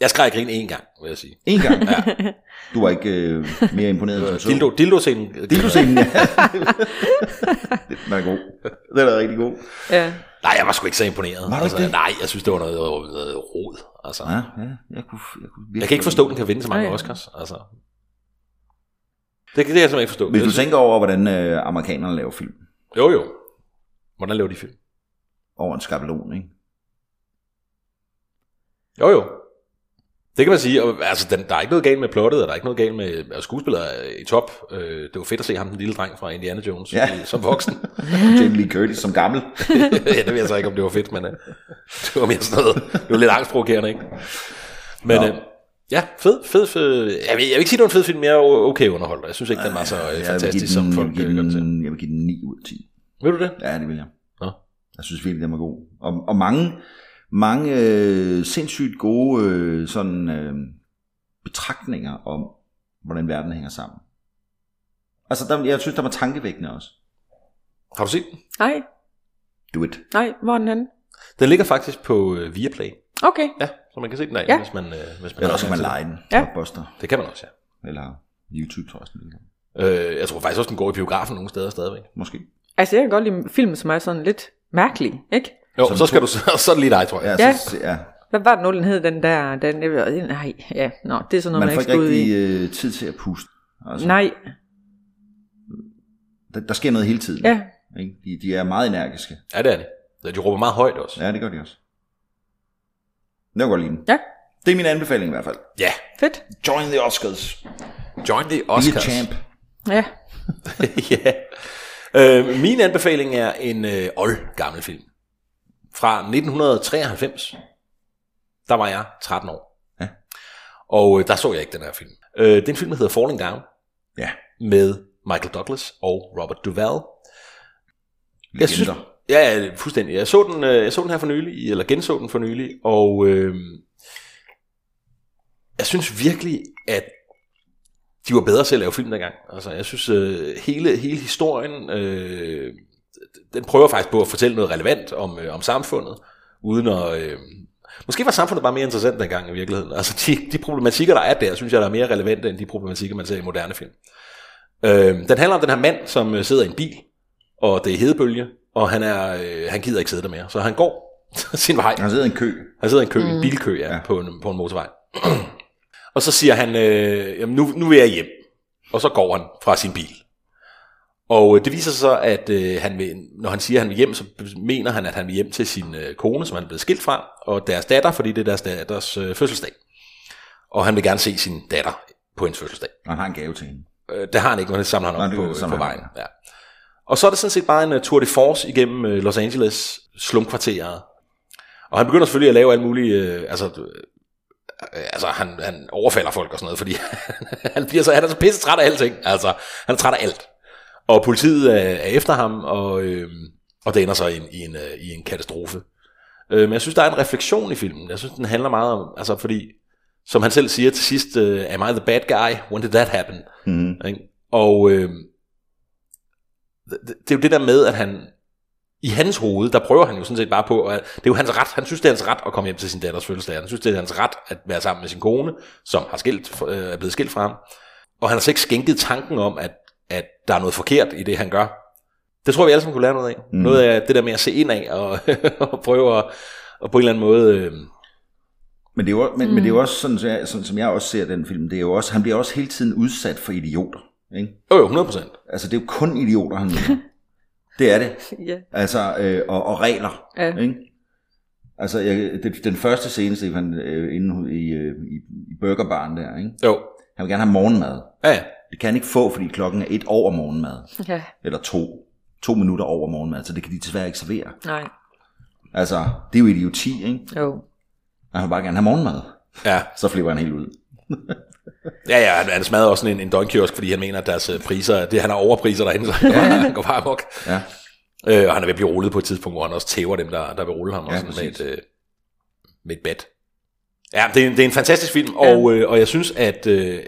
Jeg skreg grin en gang, vil jeg sige. en gang. ja. Du var ikke øh, mere imponeret end så. Dildo, dildo-scenen. Dildo-scenen, ja. <laughs> den er god. Den er rigtig god. ja. Nej, jeg var sgu ikke så imponeret. Var du altså, ikke det? Nej, jeg synes, det var noget, noget rod. Altså, Ja, ja, jeg kunne, jeg kunne jeg kan ikke forstå, at den kan vinde så mange Nej. Oscars. Altså. Det, det kan jeg simpelthen ikke forstå. Hvis du tænker over, hvordan øh, amerikanerne laver film Jo, jo. Hvordan laver de film? over en skabelon, ikke? Jo, jo. Det kan man sige. Og, altså, den, der er ikke noget galt med plottet, og der er ikke noget galt med at skuespillere i top. Øh, det var fedt at se ham, den lille dreng fra Indiana Jones, Ja. ja. som voksen. <laughs> Jamie Lee Curtis som gammel. <laughs> ja, det ved jeg så ikke, om det var fedt, men øh, det var mere sådan noget. Det var lidt angstprovokerende, ikke? Men Nå. øh, ja, fed, fed, fed. Jeg vil, jeg vil ikke sige, det var en fed film, mere okay underholdt. Jeg synes ikke, den var så øh, fantastisk, som folk øh, gør den til. jeg vil give den 9 ud af 10. Vil du det? Ja, det vil jeg. Nå. Jeg synes virkelig, den var god. Og, og mange, mange øh, sindssygt gode øh, sådan, øh, betragtninger om, hvordan verden hænger sammen. Altså, der, jeg synes, der var tankevækkende også. Har du set den? Nej, Do it. nej, hvor er den henne? Den ligger faktisk på øh, Viaplay. Okay, Ja, så man kan se den af, Ja. hvis man, øh, hvis man Eller også kan man lege den. Ja. Blockbuster. Det kan man også, ja. Eller YouTube, tror jeg. Sådan noget. Øh, jeg tror faktisk også, den går i biografen nogle steder stadigvæk. Måske. Altså jeg kan godt lide film, som er sådan lidt mærkelig, ikke? Jo, Som så skal du <laughs> så, så er det lige dig, tror jeg. Ja, Ja. Så, ja. Hvad var det nu, den hed, den der, den, jeg ved, nej, ja, nå, det er sådan noget, Man man, får ikke skal ud i. rigtig øh, tid til at puste. Altså, Nej, Der, der sker noget hele tiden. ja, Ikke? De, de er meget energiske. Ja, det er det. De råber meget højt også. Ja, det gør de også. Det var godt lide den. ja, Det er min anbefaling i hvert fald. Ja, fedt. Join the Oscars. join the Be a Oscars. champ. Ja, <laughs> ja. Øh, min anbefaling er en øh, old gammel film. Fra 1993. Der var jeg 13 år. Ja. Og øh, der så jeg ikke den her film. Øh, det er en film, der hedder Falling Down. Ja. Med Michael Douglas og Robert Duvall. Jeg synes, ja, ja, fuldstændig. Jeg så den, øh, jeg så den her for nylig, eller genså den for nylig, og øh, jeg synes virkelig, at de var bedre til at lave film dengang. Altså, jeg synes, øh, hele, hele historien, øh, den prøver faktisk på at fortælle noget relevant om, øh, om samfundet, uden at... Øh, måske var samfundet bare mere interessant dengang i virkeligheden. Altså, de, de problematikker, der er der, synes jeg, der er mere relevante, end de problematikker, man ser i moderne film. Øh, den handler om den her mand, som øh, sidder i en bil, og det er hedebølge, og han, er, øh, han gider ikke sidde der mere, så han går <laughs> sin vej. Han sidder i en kø. Han sidder i en kø, mm. en bilkø ja, Ja. ja. På, en, på en motorvej. <clears throat> og så siger han, øh, jamen nu, nu vil jeg hjem. Og så går han fra sin bil. Og øh, det viser sig så, at øh, han vil, når han siger, at han vil hjem, så mener han, at han vil hjem til sin øh, kone, som han er blevet skilt fra, og deres datter, fordi det er deres datters øh, fødselsdag. Og han vil gerne se sin datter på hendes fødselsdag. Og han har en gave til hende. Øh, det har han ikke, men det samler han op det på, samler på han vejen. Ja. Og så er det sådan set bare en uh, tour de force igennem uh, Los Angeles slumkvarteret. Og han begynder selvfølgelig at lave alle mulige, uh, altså, altså han, han overfalder folk og sådan noget, fordi <laughs> han, bliver så, han er så pisse træt af alting. Altså, han er træt af alt. Og politiet er, er efter ham, og, øh, og det ender så i en, i en, uh, i en katastrofe. Øh, men jeg synes, der er en refleksion i filmen. Jeg synes, den handler meget om, altså fordi, som han selv siger til sidst, uh, am I the bad guy? When did that happen? Mm-hmm. Ikke? Og øh, det, det er jo det der med, at han i hans hoved, der prøver han jo sådan set bare på, at det er jo hans ret, han synes det er hans ret at komme hjem til sin datters fødselsdag, han synes det er hans ret at være sammen med sin kone, som har skilt, øh, er blevet skilt fra ham, og han har så ikke skænket tanken om, at, at der er noget forkert i det, han gør, Det tror jeg, vi alle sammen kunne lære noget af. Mm. Noget af det der med at se ind af og, <laughs> og prøve at, og på en eller anden måde... Øh, Men det er jo, men, mm. men det er jo også sådan, så jeg, sådan, som jeg også ser den film, det er jo også, han bliver også hele tiden udsat for idioter. Ikke? jo, jo, 100 procent. Altså det er jo kun idioter, han. <laughs> det er det. <laughs> Ja. Altså, øh, og, og regler. Ja. Ikke? Altså, jeg, det, den første scene, Stefan, øh, inde i, øh, i, i burgerbaren der, ikke? Jo. han vil gerne have morgenmad. Ja, ja. Det kan han ikke få, fordi klokken er et over morgenmad. ja. Eller to. To minutter over morgenmad, så det kan de desværre ikke servere. Nej. Altså, det er jo idioti, ikke? Jo. Han vil bare gerne have morgenmad. Ja, Så flipper han helt ud. <laughs> ja, ja han, han smadrer også en, en døgnkiosk, fordi han mener, at deres øh, priser, det, han har overpriser derinde, så ja, han <laughs> går bare amok. Ja. Øh, og han er ved at blive rullet på et tidspunkt, hvor han også tæver dem, der, der vil rulle ham Ja, også med, et, øh, med et bat. Ja, det er, en- det er en fantastisk film, og, øh, og jeg synes, at øh,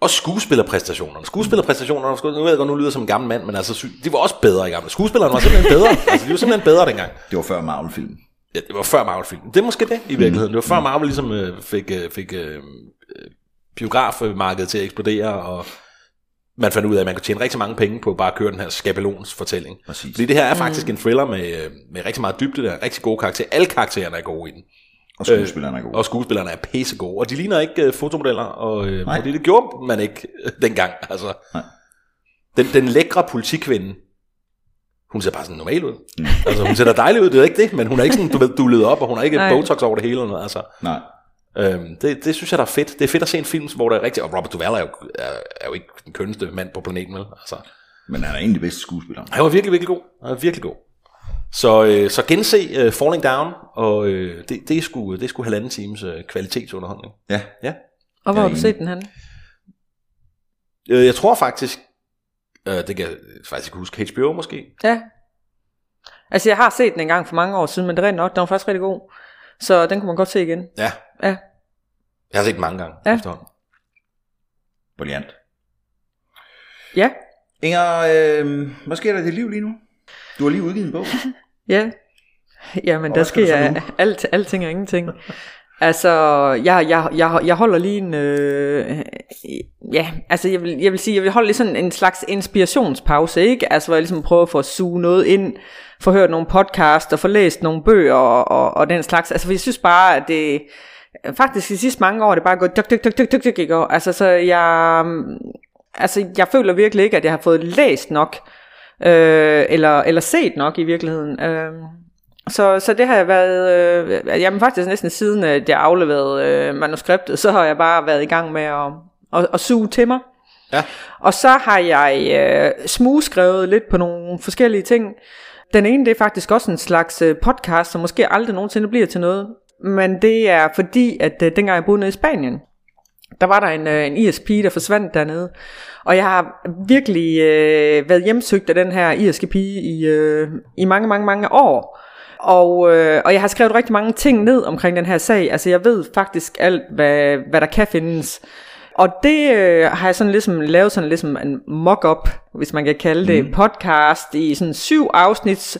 også skuespillerpræstationerne. Skuespillerpræstationerne, nu ved jeg godt, nu lyder jeg som en gammel mand, men altså, de var også bedre i gamle. Skuespillerne var simpelthen bedre. altså, de var simpelthen bedre dengang. Det var før Marvel-film. Ja, det var før Marvel-film. Det er måske det, i virkeligheden. Det var før Marvel ligesom øh, fik, øh, fik øh, øh, biografmarkedet til at eksplodere, og man fandt ud af, at man kunne tjene rigtig mange penge på bare at køre den her skabelons fortælling. Præcis. Fordi det her er faktisk en thriller med, øh, med rigtig meget dybde, der er rigtig gode karakterer. Alle karaktererne er gode i den. Og skuespillerne er gode. Og skuespillerne er pisse gode. Og de ligner ikke øh, fotomodeller, og, øh, Nej. fordi det gjorde man ikke øh, dengang. Altså, Nej. den, den lækre politikvinde, hun ser bare sådan normal ud. Mm. Altså, hun ser da dejlig ud, det er ikke det, men hun er ikke sådan, du ved, dullet op, og hun har ikke et Nej. botox over det hele. Eller noget, altså. Nej. Øhm, det, det synes jeg, der er fedt. Det er fedt at se en film, hvor der er rigtig... Og Robert Duvall er jo, er, er jo ikke den kønneste mand på planeten, vel? Altså, Men han er de bedste skuespillere. han var virkelig, virkelig god. Han var virkelig god. Så, øh, så gense uh, Falling Down, og øh, det, det, er sgu, det er sgu halvanden times øh, kvalitetsunderholdning. Ja. Ja. Og hvor har du set den han? Øh, jeg tror faktisk, øh, det kan jeg faktisk ikke huske, HBO måske. Ja. Altså, jeg har set den en gang for mange år siden, men det er rent nok, den var faktisk rigtig god. Så den kunne man godt se igen. Ja, Ja. jeg har set den mange gange Ja. efterhånden. Brilliant. Ja. Inger, øh, hvad sker der i dit liv lige nu? Du har lige udgivet en bog. <laughs> Ja. Jamen, Og der sker alt, alting og ingenting. Altså, jeg, jeg, jeg, jeg holder lige en, øh, ja, altså jeg vil, jeg vil sige, jeg vil holde lige sådan en slags inspirationspause, ikke? Altså, hvor jeg ligesom prøver at få suge noget ind, få hørt nogle podcast og få læst nogle bøger og, og, og den slags. Altså, for jeg synes bare, at det, faktisk de sidste mange år, er det bare gået tuk, tuk, tuk, tuk, tuk, tuk, ikke? Altså, så jeg, altså, jeg føler virkelig ikke, at jeg har fået læst nok, øh, eller, eller set nok i virkeligheden. Øh, så, så det har jeg været, øh, jamen faktisk næsten siden at jeg afleverede øh, manuskriptet, så har jeg bare været i gang med at, at, at suge til mig. Ja. Og så har jeg øh, smugskrevet lidt på nogle forskellige ting. Den ene, det er faktisk også en slags øh, podcast, som måske aldrig nogensinde bliver til noget. Men det er fordi, at øh, dengang jeg boede nede i Spanien, der var der en, øh, en ISP, der forsvandt dernede. Og jeg har virkelig øh, været hjemsøgt af den her irske pige i, øh, i mange, mange, mange år. Og, øh, og jeg har skrevet rigtig mange ting ned omkring den her sag. Altså jeg ved faktisk alt, hvad, hvad der kan findes. Og det øh, har jeg sådan ligesom lavet sådan ligesom en mock-up, hvis man kan kalde det, mm. podcast i sådan syv afsnit,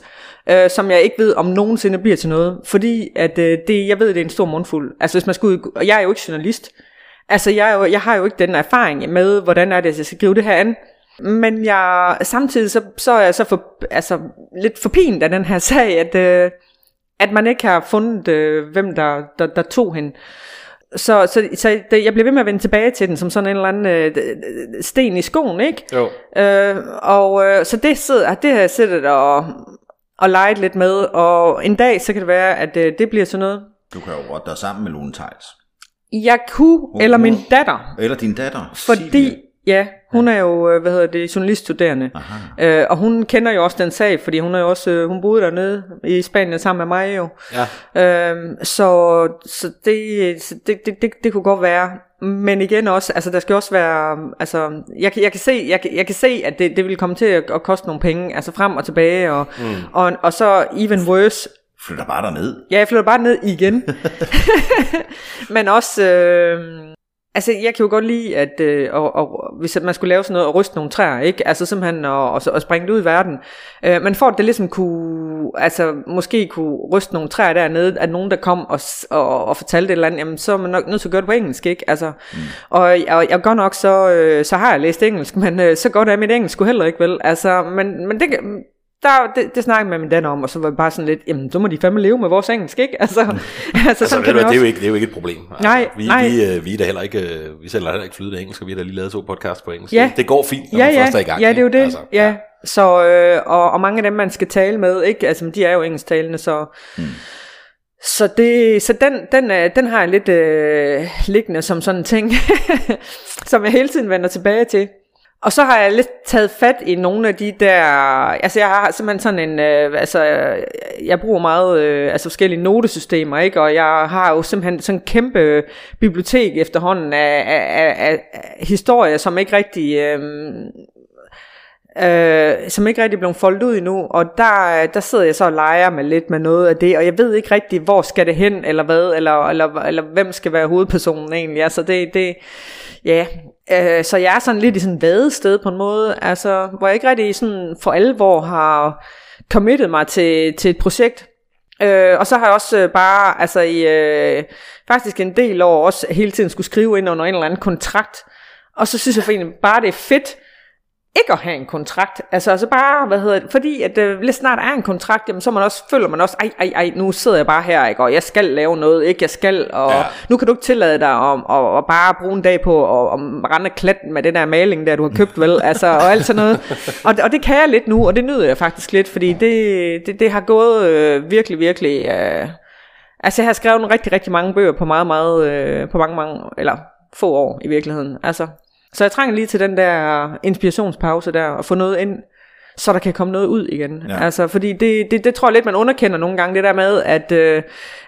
øh, som jeg ikke ved om nogensinde bliver til noget. Fordi at øh, det, jeg ved, det er en stor mundfuld. Altså hvis man skulle, og jeg er jo ikke journalist. Altså jeg, er jo, jeg har jo ikke den erfaring med, hvordan er det, at jeg skal skrive det her an. Men jeg, samtidig så, så er jeg så for, altså, lidt forpint af den her <laughs> sag, at, øh, at man ikke har fundet, øh, hvem der, der, der tog hende. Så, så, så det, jeg bliver ved med at vende tilbage til den som sådan en eller anden øh, sten i skoen, ikke? Jo. Øh, og øh, så det, sidder, det har jeg siddet og, og leget lidt med, og en dag så kan det være, at øh, det bliver sådan noget. Du kan jo rotte dig sammen med Lone Tejls. Jeg kunne, eller min datter, Eller din datter, fordi, Silvia. Ja, hun er jo, øh, hvad hedder det, journaliststuderende. Aha. Øh, og hun kender jo også den sag, fordi hun er jo også, øh, hun boede dernede i Spanien sammen med mig jo. Ja. Øhm, så så, det, så det, det, det, det kunne godt være. Men igen også, altså der skal også være, altså jeg, kan- jeg kan se, jeg, jeg kan se, at det, det vil komme til at, at koste nogle penge, altså frem og tilbage, og, mm. og, og så even worse, Flytter bare derned. Ja, jeg flytter bare ned igen. <laughs> <laughs> Men også, øh, Altså, jeg kan jo godt lide, at øh, og, og, hvis man skulle lave sådan noget, og ryste nogle træer, ikke? Altså simpelthen at, og, og springe det ud i verden. Øh, men for at det ligesom kunne, altså måske kunne ryste nogle træer dernede, at nogen der kom og, og, og fortalte et eller andet, jamen så er man nok nødt til at gøre det på engelsk, ikke? Altså, mm. og, og jeg godt nok så, øh, så har jeg læst engelsk, men øh, så godt er mit engelsk heller ikke, vel? Altså, men, men det, der, det, det snakkede med min datter om, og så var vi bare sådan lidt, jamen, så må de fandme leve med vores engelsk, ikke? <laughs> Altså, altså, altså sådan det, det, er jo ikke, det er jo ikke et problem. Altså, nej, vi, nej. Vi, øh, vi, er da heller ikke, øh, vi sælger heller ikke flydende engelsk, og vi har da lige lavet to podcast på engelsk. Ja. Det går fint, når ja, man ja, først er i gang. Ja, det er jo det. Altså, ja. ja. Så, øh, og, og mange af dem, man skal tale med, ikke? Altså, de er jo engelsktalende, så... Hmm. Så, det, så den, den, er, den har jeg lidt øh, liggende som sådan en ting, <laughs> som jeg hele tiden vender tilbage til. Og så har jeg lidt taget fat i nogle af de der, altså jeg har simpelthen sådan en, øh, altså øh, jeg bruger meget, øh, altså forskellige notesystemer, ikke? Og jeg har jo simpelthen sådan en kæmpe bibliotek efterhånden af, af, af, af historier, som ikke rigtig, øh, øh, som ikke rigtig blevet foldet ud endnu, og der, der sidder jeg så og leger med lidt med noget af det, og jeg ved ikke rigtig, hvor skal det hen, eller hvad, eller, eller, eller hvem skal være hovedpersonen egentlig, altså det, det ja, øh, så jeg er sådan lidt i sådan et vadested på en måde, altså, hvor jeg ikke rigtig sådan for alvor har committet mig til, til et projekt, Øh, og så har jeg også øh, bare, altså i øh, faktisk en del år også hele tiden skulle skrive ind under en eller anden kontrakt. Og så synes jeg for egentlig bare, det er fedt, ikke at have en kontrakt. Altså, altså bare, hvad hedder det, fordi at øh, lidt snart er en kontrakt, jamen så man også, føler man også, ej, ej, ej, nu sidder jeg bare her, ikke, og jeg skal lave noget, ikke, jeg skal, og ja. nu kan du ikke tillade dig at, at, at bare bruge en dag på at, at rende klat med den der maling der, du har købt, vel, altså, og alt sådan noget. <laughs> Og, og det kan jeg lidt nu, og det nyder jeg faktisk lidt, fordi det, det, det har gået øh, virkelig, virkelig, øh, altså jeg har skrevet rigtig, rigtig mange bøger på meget, meget, øh, på mange, mange, eller få år i virkeligheden, altså, så jeg trænger lige til den der inspirationspause der, og få noget ind, så der kan komme noget ud igen. Ja. Altså, fordi det, det, det tror jeg lidt, man underkender nogle gange, det der med, at, øh,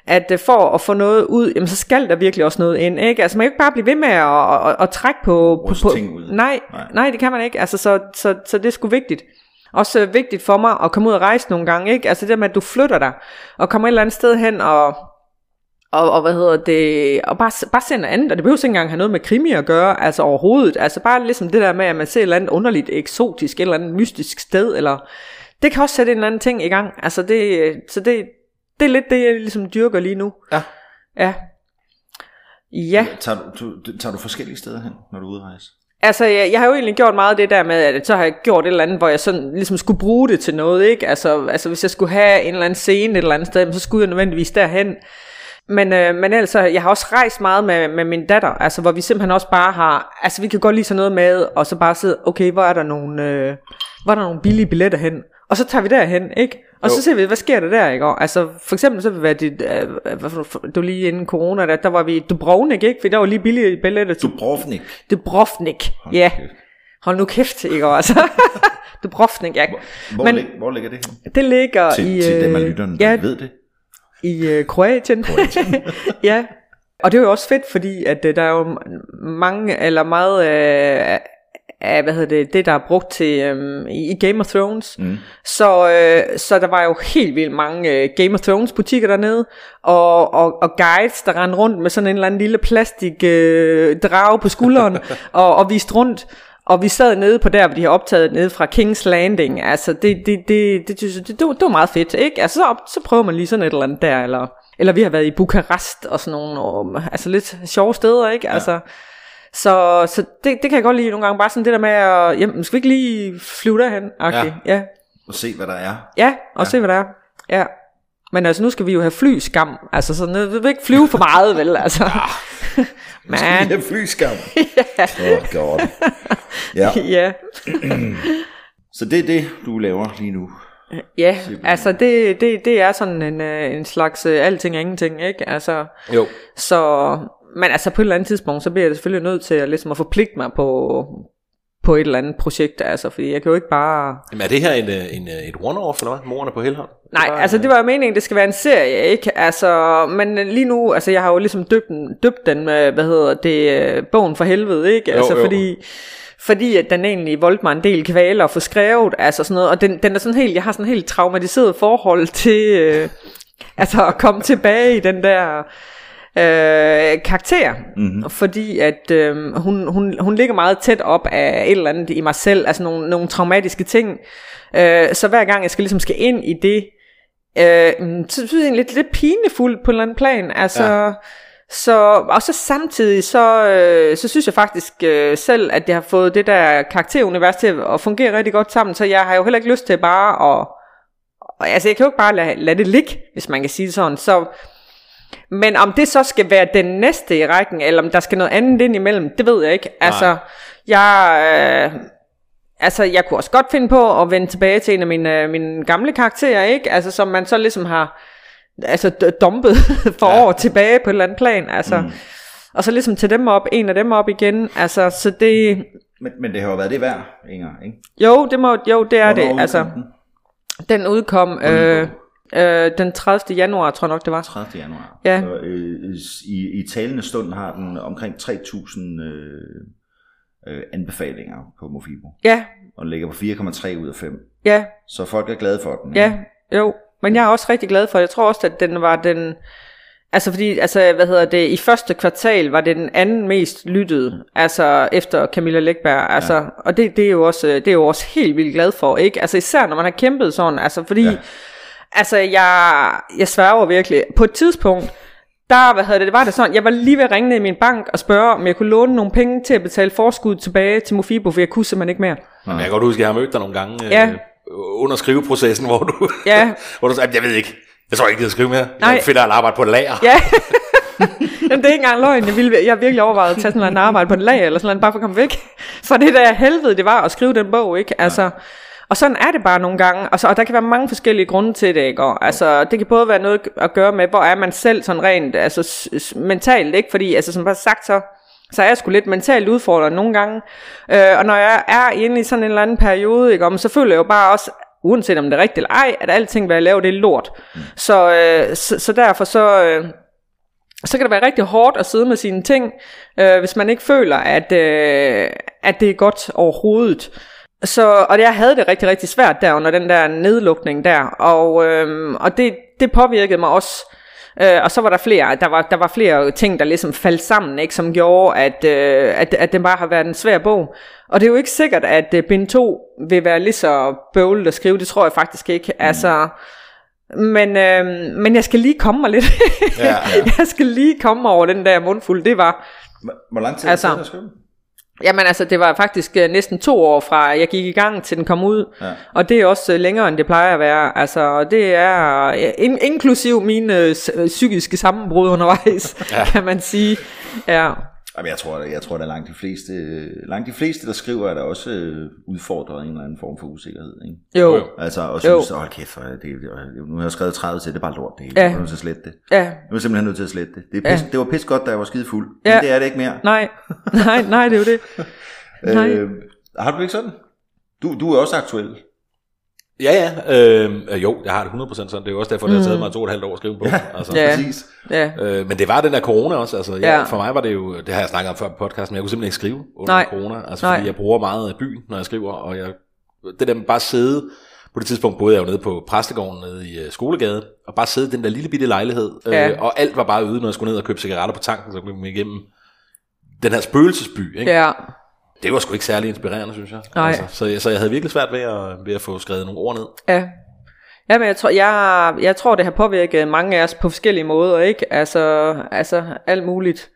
at øh, for at få noget ud, jamen, så skal der virkelig også noget ind. Ikke? Altså, man kan ikke bare blive ved med at, at, at trække på... på, på ting ud. Nej, nej, nej, det kan man ikke. Altså, så, så, så det er sgu vigtigt. Også vigtigt for mig at komme ud og rejse nogle gange, ikke? Altså det med, at du flytter dig, og kommer et eller andet sted hen, og og, og hvad hedder det, og bare, bare se noget andet, og det behøver ikke engang have noget med krimi at gøre, altså overhovedet, altså bare ligesom det der med, at man ser et eller andet underligt eksotisk, et eller andet mystisk sted, eller det kan også sætte en eller anden ting i gang, altså det, så det, det er lidt det, jeg ligesom dyrker lige nu. Ja. Ja. Ja. Tager du, du, tager du forskellige steder hen, når du er ude rejse? Altså, jeg, jeg har jo egentlig gjort meget af det der med, at så har jeg gjort et eller andet, hvor jeg sådan ligesom skulle bruge det til noget, ikke? Altså, altså hvis jeg skulle have en eller anden scene et eller andet sted, så skulle jeg nødvendigvis derhen. Men, øh, men ellers, jeg har også rejst meget med, med min datter, altså hvor vi simpelthen også bare har, altså vi kan godt lide sådan noget med, og så bare sidde, okay, hvor er der nogle, øh, hvor er der nogle billige billetter hen? Og så tager vi derhen, ikke? Og jo. så ser vi, hvad sker der der, ikke? Og, altså, for eksempel så vil det, øh, var lige inden corona, der, der var vi i Dubrovnik, ikke? For der var lige billige billetter til... Dubrovnik? Dubrovnik, Hold ja. Kæft. Hold nu kæft, ikke? Altså. <laughs> Dubrovnik, ja. Hvor, hvor, Men, lig, hvor ligger det hen? Det ligger til, i... Til dem af øh, lytterne, ja, ved det i øh, Kroatien. Kroatien. <laughs> ja, og det er jo også fedt, fordi at øh, der er jo mange, eller meget øh, af, hvad hedder det, det der er brugt til øh, i Game of Thrones. Mm. Så, øh, så der var jo helt vildt mange øh, Game of Thrones butikker dernede, og, og, og guides, der rendte rundt med sådan en eller anden lille plastik øh, drage på skulderen, <laughs> og, og viste rundt. Og vi sad nede på der, hvor de har optaget nede fra King's Landing. Altså, det, det, det, det, det, det, det var meget fedt, ikke? Altså, så, så prøver man lige sådan et eller andet der, eller, eller vi har været i Bukarest og sådan nogle, og, altså lidt sjove steder, ikke? Ja. Altså, så, så det, det kan jeg godt lide nogle gange, bare sådan det der med, at, jamen, skal vi ikke lige flyve derhen? Okay. Ja. ja. Og se, hvad der er. Ja, og ja. se, hvad der er. Ja. Men altså, nu skal vi jo have flyskam. Altså, så vi vil ikke flyve for meget, vel? <laughs> Altså. Ja. <laughs> Man. Skal vi have flyskam? <laughs> ja. Oh god. Ja. ja. så det er det, du laver lige nu? Ja, Simpelthen. altså det, det, det er sådan en, øh, en slags uh, alting og ingenting, ikke? Altså, jo. Så, men altså på et eller andet tidspunkt, så bliver jeg selvfølgelig nødt til at, ligesom at forpligte mig på, på et eller andet projekt, altså, fordi jeg kan jo ikke bare... Jamen er det her en, øh, en, øh, et one-off, eller hvad? Morerne på Helholm? Nej, bare, altså det var jo meningen, det skal være en serie, ikke? Altså, men lige nu, altså jeg har jo ligesom døbt den, døbt den med, hvad hedder det, øh, bogen for helvede, ikke? Altså jo, jo. fordi fordi at den egentlig voldte mig en del kvaler at få skrevet, altså sådan noget, og den, den er sådan helt, jeg har sådan helt traumatiseret forhold til, øh, altså at komme tilbage i den der, øh, karakter, mm-hmm. fordi at øh, hun, hun, hun ligger meget tæt op af et eller andet i mig selv, altså nogle, nogle traumatiske ting. Øh, så hver gang jeg skal ligesom skal ind i det, øh, så synes jeg lidt, lidt pinefuldt på en eller anden plan. Altså, ja. Så, og så samtidig, så, øh, så synes jeg faktisk øh, selv, at jeg har fået det der karakterunivers til at fungere rigtig godt sammen, så jeg har jo heller ikke lyst til bare at, og, altså jeg kan jo ikke bare lade, lade det ligge, hvis man kan sige det sådan, så, men om det så skal være den næste i rækken, eller om der skal noget andet ind imellem, det ved jeg ikke. Altså, jeg, øh, altså, jeg kunne også godt finde på at vende tilbage til en af mine, øh, mine gamle karakterer, ikke? Altså, som man så ligesom har altså, dumpet <laughs> for ja. år tilbage på et eller andet plan. Altså, mm. Og så ligesom til dem op, en af dem op igen. Altså, så det... Men, men det har jo været det værd, Inger, ikke? Jo, det, må, jo, det er Hvornår det. Altså, den udkom... Øh, Øh, den 30. januar, tror jeg nok, det var. 30. januar. Ja. Så, øh, i, I talende stund har den omkring 3.000 øh, øh, anbefalinger på Mofibo. Ja. Og den ligger på 4,3 ud af 5. Ja. Så folk er glade for den. Ja, jo. Men jeg er også rigtig glad for det. Jeg tror også, at den var den... Altså fordi, altså, hvad hedder det, i første kvartal var det den anden mest lyttede, altså efter Camilla Lækberg, altså, ja. og det, det, er jo også, det er jo også helt vildt glad for, ikke? Altså især når man har kæmpet sådan, altså fordi, ja. Altså jeg, jeg sværger virkelig, på et tidspunkt, der hvad hedder det, det var det sådan, jeg var lige ved at ringe ned i min bank og spørge, om jeg kunne låne nogle penge til at betale forskud tilbage til Mofibo, for jeg kunne simpelthen ikke mere. Ja. Jeg kan godt huske, at jeg har mødt dig nogle gange ja. øh, under skriveprocessen, hvor du, ja. <laughs> hvor du sagde, jeg ved ikke, jeg tror ikke, jeg gider skrive mere. Nej. Jeg finder et arbejde på et lager. Ja. <laughs> Jamen, det er ikke engang løgn. Jeg, ville, jeg har virkelig overvejet at tage sådan en arbejde på et lager, eller sådan noget, bare for at komme væk. <laughs> For det der helvede, det var at skrive den bog, ikke? Altså, ja. Og sådan er det bare nogle gange, og, så, og der kan være mange forskellige grunde til det, ikke? Og, altså, det kan både være noget at gøre med, hvor er man selv sådan rent altså, mentalt, ikke? Fordi, altså, som bare sagt, så, så er jeg sgu lidt mentalt udfordret nogle gange. Øh, og når jeg er inde i sådan en eller anden periode, ikke? Om, så føler jeg jo bare også, uanset om det er rigtigt eller ej, at alting, hvad jeg laver, det er lort. Mm. Så, øh, så, så derfor så... Øh, så kan det være rigtig hårdt at sidde med sine ting, øh, hvis man ikke føler, at, øh, at det er godt overhovedet. Så, og jeg havde det rigtig, rigtig svært der under den der nedlukning der, og, øh, og det, det påvirkede mig også. Øh, og så var der flere, der var, der var flere ting, der ligesom faldt sammen, ikke, som gjorde, at, øh, at, at den bare har været en svær bog. Og det er jo ikke sikkert, at øh, bind 2 vil være lige så bøvlet at skrive, det tror jeg faktisk ikke. Mm. Altså, men, øh, men jeg skal lige komme mig lidt. ja, ja. <laughs> jeg skal lige komme over den der mundfuld, det var... Hvor lang tid altså, det at skrive? Jamen altså, det var faktisk uh, næsten to år fra, jeg gik i gang til den kom ud. Ja. Og det er også uh, længere, end det plejer at være. Altså, det er uh, in, inklusiv mine uh, psykiske sammenbrud undervejs, ja. <laughs> kan man sige. Ja. Jamen, jeg tror, jeg tror, at langt de fleste, langt de fleste, der skriver, er der også øh, udfordret en eller anden form for usikkerhed. Ikke? Jo. Altså, og synes, hold kæft, det, det, nu har jeg skrevet 30 til, det er bare lort, det hele. Ja. Jeg er nødt til at slette det. Ja. Nu er jeg simpelthen nødt til at slette det. Det, pis, ja. det var pis godt, da jeg var skide fuld, ja. men det er det ikke mere. Nej, <laughs> nej, nej, det er jo det. <laughs> nej. Øh, har du ikke sådan? Du, du er også aktuel. Ja, ja. Øh, jo, jeg har det 100% sådan. Det er jo også derfor, det har taget mm. mig to og et halvt år at skrive på. Ja, altså. ja. præcis. Ja. Øh, men det var den der corona også. Altså, ja, ja. For mig var det jo, det har jeg snakket om før på podcasten, men jeg kunne simpelthen ikke skrive under Nej. corona. Altså, Nej. fordi jeg bruger meget af byen, når jeg skriver, og jeg, det der med bare sidde, på det tidspunkt boede jeg jo nede på Præstegården nede i uh, Skolegade, og bare sidde i den der lille bitte lejlighed, ja. øh, og alt var bare ude, når jeg skulle ned og købe cigaretter på tanken, så kunne vi igennem den her spøgelsesby. Ikke? Ja. Det var sgu ikke særlig inspirerende, synes jeg. Nej. Altså, så, så jeg havde virkelig svært ved at, ved at få skrevet nogle ord ned. Ja. Ja, men jeg tror, jeg, jeg tror, det har påvirket mange af os på forskellige måder, ikke? Altså, altså alt muligt.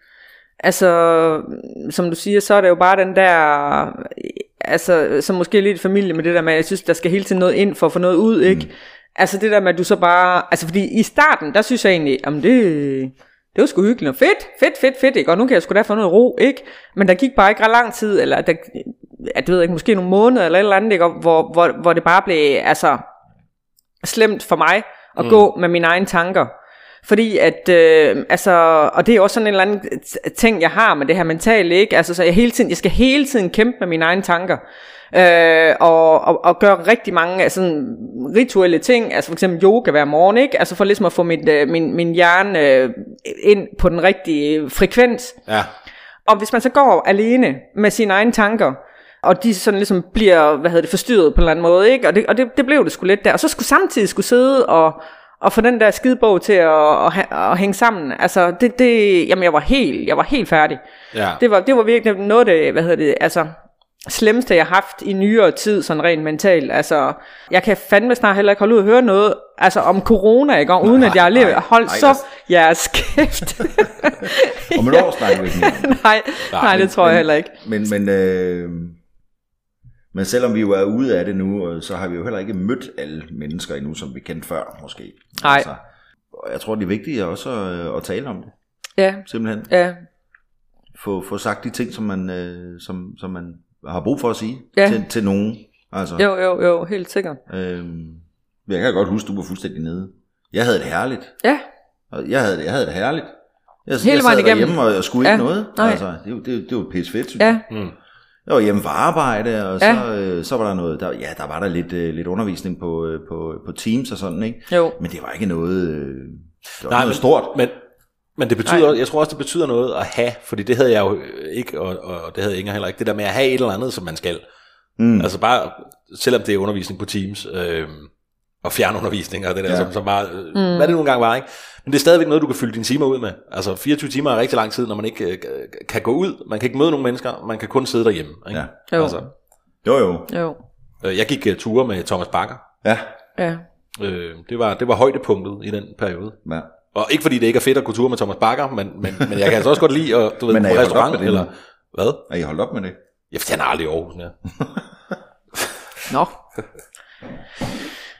Altså, som du siger, så er det jo bare den der, altså, som måske lidt familie med det der med, jeg synes, der skal hele tiden noget ind for at få noget ud, ikke? Mm. Altså det der med, at du så bare, altså fordi i starten, der synes jeg egentlig, om det, det var sgu hyggeligt og fedt, fedt, fedt, fedt, ikke? Og nu kan jeg sgu da få noget ro, ikke? Men der gik bare ikke ret lang tid, eller der, det ved ikke, måske nogle måneder eller et eller andet, ikke? Hvor, hvor, hvor det bare blev, altså, slemt for mig at mm. gå med mine egne tanker. Fordi at, øh, altså, og det er også sådan en eller anden ting, jeg har med det her mentale, ikke? Altså, så jeg, hele tiden, jeg skal hele tiden kæmpe med mine egne tanker. Øh, og, og, og gøre rigtig mange sådan, rituelle ting, altså for eksempel yoga hver morgen, ikke? Altså for ligesom at få mit, øh, min, min hjerne øh, ind på den rigtige frekvens. Ja. Og hvis man så går alene med sine egne tanker, og de sådan ligesom bliver, hvad hedder det, forstyrret på en eller anden måde, ikke? Og det, og det, det blev det sgu lidt der. Og så skulle samtidig skulle sidde og, og få den der skidebog til at, at, at hænge sammen, altså det, det, jamen jeg var helt, jeg var helt færdig. Ja. Det var, det var virkelig noget af det, hvad hedder det, altså slemmeste, jeg har haft i nyere tid, sådan rent mentalt. Altså, jeg kan fandme snart heller ikke holde ud og høre noget altså om corona, ikke? Og uden at jeg lige nej, har holdt nej, så altså. jeres kæft. <laughs> <laughs> Om et år snakker vi ikke mere. <laughs> det. nej, nej, det tror jeg heller ikke. Men, men, øh, men selvom vi jo er ude af det nu, øh, så har vi jo heller ikke mødt alle mennesker endnu, som vi kendte før, måske. Altså, Nej. og jeg tror, det er vigtigt også at, at tale om det. Ja, Simpelthen. ja, Få, få sagt de ting, som man, øh, som, som man har brug for at sige Ja. til, til nogen. Altså, jo, jo, jo, helt sikkert. Øhm, jeg kan godt huske, du var fuldstændig nede. Jeg havde det herligt. Ja, Og Jeg havde det, jeg havde det herligt. Jeg, Hele jeg vejen sad igennem. derhjemme og, og skulle Ja, ikke noget. nej. Altså, det, var- det, det var pisse fedt, synes ja, jeg. Mm. Jeg var hjemme fra arbejde, og så, Ja. øh, så var der noget, der, ja, der var der lidt, øh, lidt undervisning på, øh, på, på Teams og sådan, ikke? jo. Men det var ikke noget, øh, det var Nej, noget men- stort. Men, men det betyder, Nej. jeg tror også, det betyder noget at have, fordi det havde jeg jo ikke, og, og det havde Inger heller ikke, det der med at have et eller andet, som man skal. Mm. Altså bare, selvom det er undervisning på Teams, øh, og fjernundervisning og det der, Ja. som, som bare, øh, mm. hvad det nu engang var, ikke? Men det er stadigvæk noget, du kan fylde dine timer ud med. Altså 24 timer er rigtig lang tid, når man ikke øh, kan gå ud, man kan ikke møde nogen mennesker, man kan kun sidde derhjemme. Ikke? Ja. Jo. Altså, Jo, jo. Jo, øh, jeg gik uh, ture med Thomas Bakker. Ja. ja. Øh, det, var, det var højdepunktet i den periode. ja. Og ikke fordi det ikke er fedt at gå tur med Thomas Bakker, men, men, men jeg kan altså også godt lide at, du ved, <laughs> Men er på restaurant, med det eller hvad? Er I holdt op med det? Jeg forstår han er aldrig i Aarhus mere. <laughs> Nå,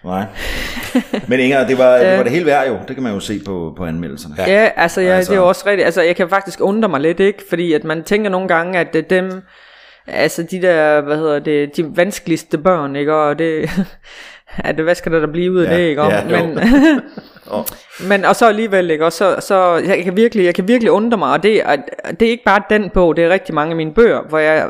Nej. Men Inger, det var, <laughs> det var det hele værd jo. Det kan man jo se på, på anmeldelserne. Ja. ja, altså, ja, Altså- det er jo også rigtigt. Altså, jeg kan faktisk undre mig lidt, ikke? Fordi at man tænker nogle gange, at det, dem, altså de der, hvad hedder det, de vanskeligste børn, ikke? Og det, at hvad skal der da blive ud af Ja, det, ikke? Og, ja, men, Og, Men og så alligevel, ikke? Og så, så jeg kan virkelig, jeg kan virkelig undre mig, og det, og det er ikke bare den bog, det er rigtig mange af mine bøger, hvor jeg,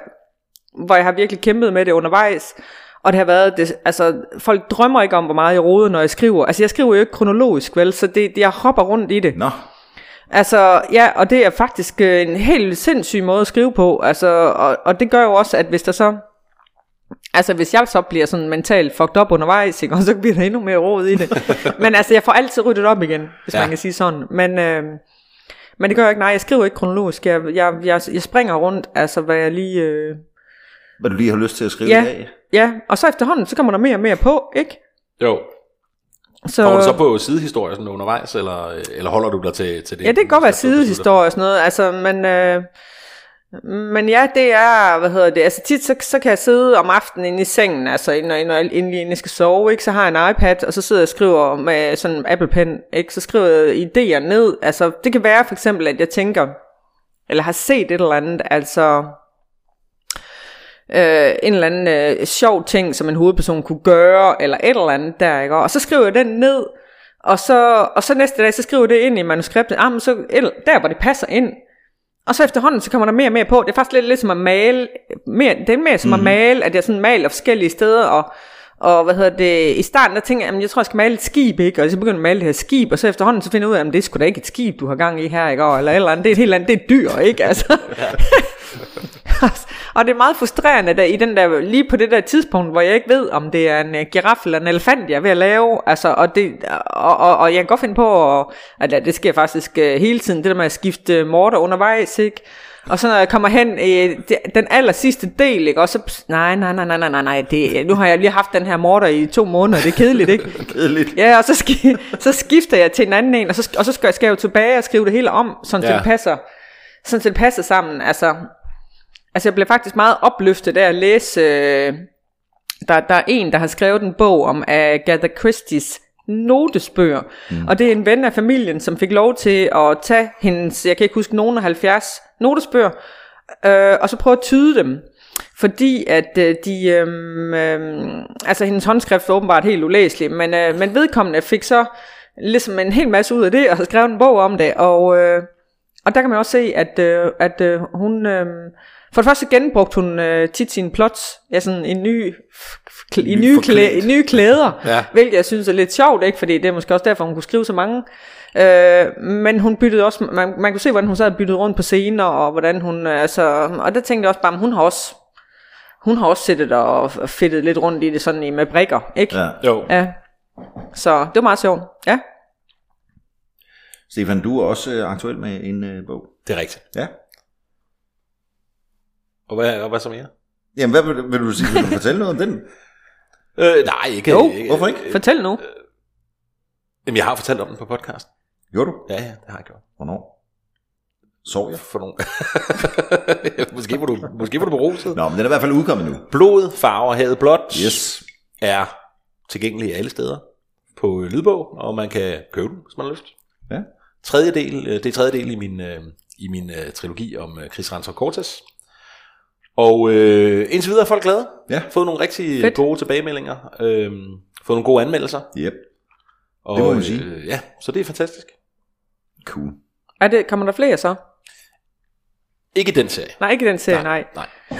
hvor jeg har virkelig kæmpet med det undervejs, og det har været, det, altså folk drømmer ikke om, hvor meget jeg roder, når jeg skriver. Altså jeg skriver jo ikke kronologisk, vel, så det, jeg hopper rundt i det. nå, Altså, ja, og det er faktisk en helt sindssyg måde at skrive på, altså, og, og det gør jo også, at hvis der så, altså hvis jeg så bliver sådan mentalt fucked up undervejs, ikke, og så bliver der endnu mere råd i det. <laughs> men altså, jeg får altid ryddet op igen, hvis ja. Man kan sige sådan. Men, øh, men det gør jeg ikke, nej, jeg skriver ikke kronologisk, jeg, jeg, jeg, jeg springer rundt, altså hvad jeg lige... Øh, hvad du lige har lyst til at skrive ja, i dag. ja, og så efterhånden, så kommer der mere og mere på, ikke? Jo. Så, Kommer du så på sidehistorier sådan undervejs, eller, eller holder du dig til, til det? Ja, det kan godt være du skal beslutte dig for? sidehistorie og sådan noget, altså, men, øh, men ja, det er, hvad hedder det, altså tit så, så kan jeg sidde om aftenen inde i sengen, altså når, når jeg endelig inden jeg skal sove, ikke, så har jeg en iPad, og så sidder jeg og skriver med sådan en Apple Pen, ikke, så skriver jeg idéer ned, altså det kan være for eksempel, at jeg tænker, eller har set et eller andet, altså øh, en eller anden øh, sjov ting, som en hovedperson kunne gøre, eller et eller andet der, ikke? Og så skriver jeg den ned, og så, og så næste dag, så skriver jeg det ind i manuskriptet, ah, men så, der hvor det passer ind. Og så efterhånden, så kommer der mere og mere på. Det er faktisk lidt, lidt som at male, mere, det er mere som mm-hmm. at male, at jeg sådan maler forskellige steder, og, og hvad hedder det, i starten der tænker jeg, jamen, jeg tror, jeg skal male et skib, ikke? Og så begynder jeg at male det her skib, og så efterhånden, så finder jeg ud af, at det er sgu da ikke et skib, du har gang i her, ikke? Og, eller et eller andet, det er et helt andet, det er et dyr, ikke? Altså. <laughs> og det er meget frustrerende der, i den der, lige på det der tidspunkt, hvor jeg ikke ved, om det er en uh, giraf eller en elefant, jeg er ved at lave, altså, og, det, og, og, og jeg kan godt finde på, at, at det sker faktisk uh, hele tiden, det der med at skifte morter undervejs, ikke? Og så når jeg kommer hen i det, den aller sidste del, ikke? Og så, pss, nej, nej, nej, nej, nej, nej, nej, det, nu har jeg lige haft den her morter i to måneder, det er kedeligt, ikke? <laughs> Kedeligt. Ja, og så, ski, så skifter jeg til en anden en, og så, og så skal, jeg, skal jeg jo tilbage og skrive det hele om, sådan ja. Det passer, sådan så det passer sammen. Altså, altså jeg blev faktisk meget opløftet af at læse, øh, der, der er en, der har skrevet en bog om Agatha Christie's notesbøger, mm. og det er en ven af familien, som fik lov til at tage hendes, jeg kan ikke huske, nogen af 70 notesbøger, øh, og så prøve at tyde dem. Fordi at øh, de, øh, øh, altså hendes håndskrift var åbenbart helt ulæselig, men, øh, men vedkommende fik så ligesom en hel masse ud af det, og har skrevet en bog om det, og, øh, og der kan man også se, at, øh, at øh, hun, øh, for det første genbrugte hun øh, tit sine plots, ja sådan i nye, kl- i Ny nye, klæ, i nye klæder, Ja. hvilket jeg synes er lidt sjovt, ikke? fordi det er måske også derfor, hun kunne skrive så mange. Øh, men hun byttede også, man, man kunne se, hvordan hun sad og byttede rundt på scener, og hvordan hun, øh, altså, og der tænkte jeg også bare, hun har også, hun har også siddet og fedtet lidt rundt i det sådan i med brikker, ikke? Ja. Jo. ja. Så det var meget sjovt, ja. Stefan, du er også øh, aktuel med en øh, bog. Det er rigtigt. Ja. Og hvad, og hvad så mere? Jamen, hvad vil, vil du sige? Vil du fortælle noget om den? Øh, nej, ikke. Jo, ikke, hvorfor ikke? Fortæl nu. Jamen, jeg har fortalt om den på podcast. Gjorde du? Ja, ja, det har jeg gjort. Hvornår? Sov jeg? For nogle... <laughs> måske, var du, måske var du beruset. Nå, men den er i hvert fald udkommet nu. Blod, farver, havet blåt Yes. er tilgængelig alle steder på øh, lydbog, og man kan købe den, hvis man har lyst. Ja. Tredje del, øh, det er tredje del i min, øh, i min øh, trilogi om øh, Chris Ransom Cortes. Og øh, indtil videre er folk glade. Ja. Fået nogle rigtig Fedt. gode tilbagemeldinger. Øh, fået nogle gode anmeldelser. Yep. Og, Det må man sige. Øh, ja, så det er fantastisk. Cool. Er det, kommer der flere så? Ikke den serie. Nej, ikke den serie, nej. Nej. <gasps>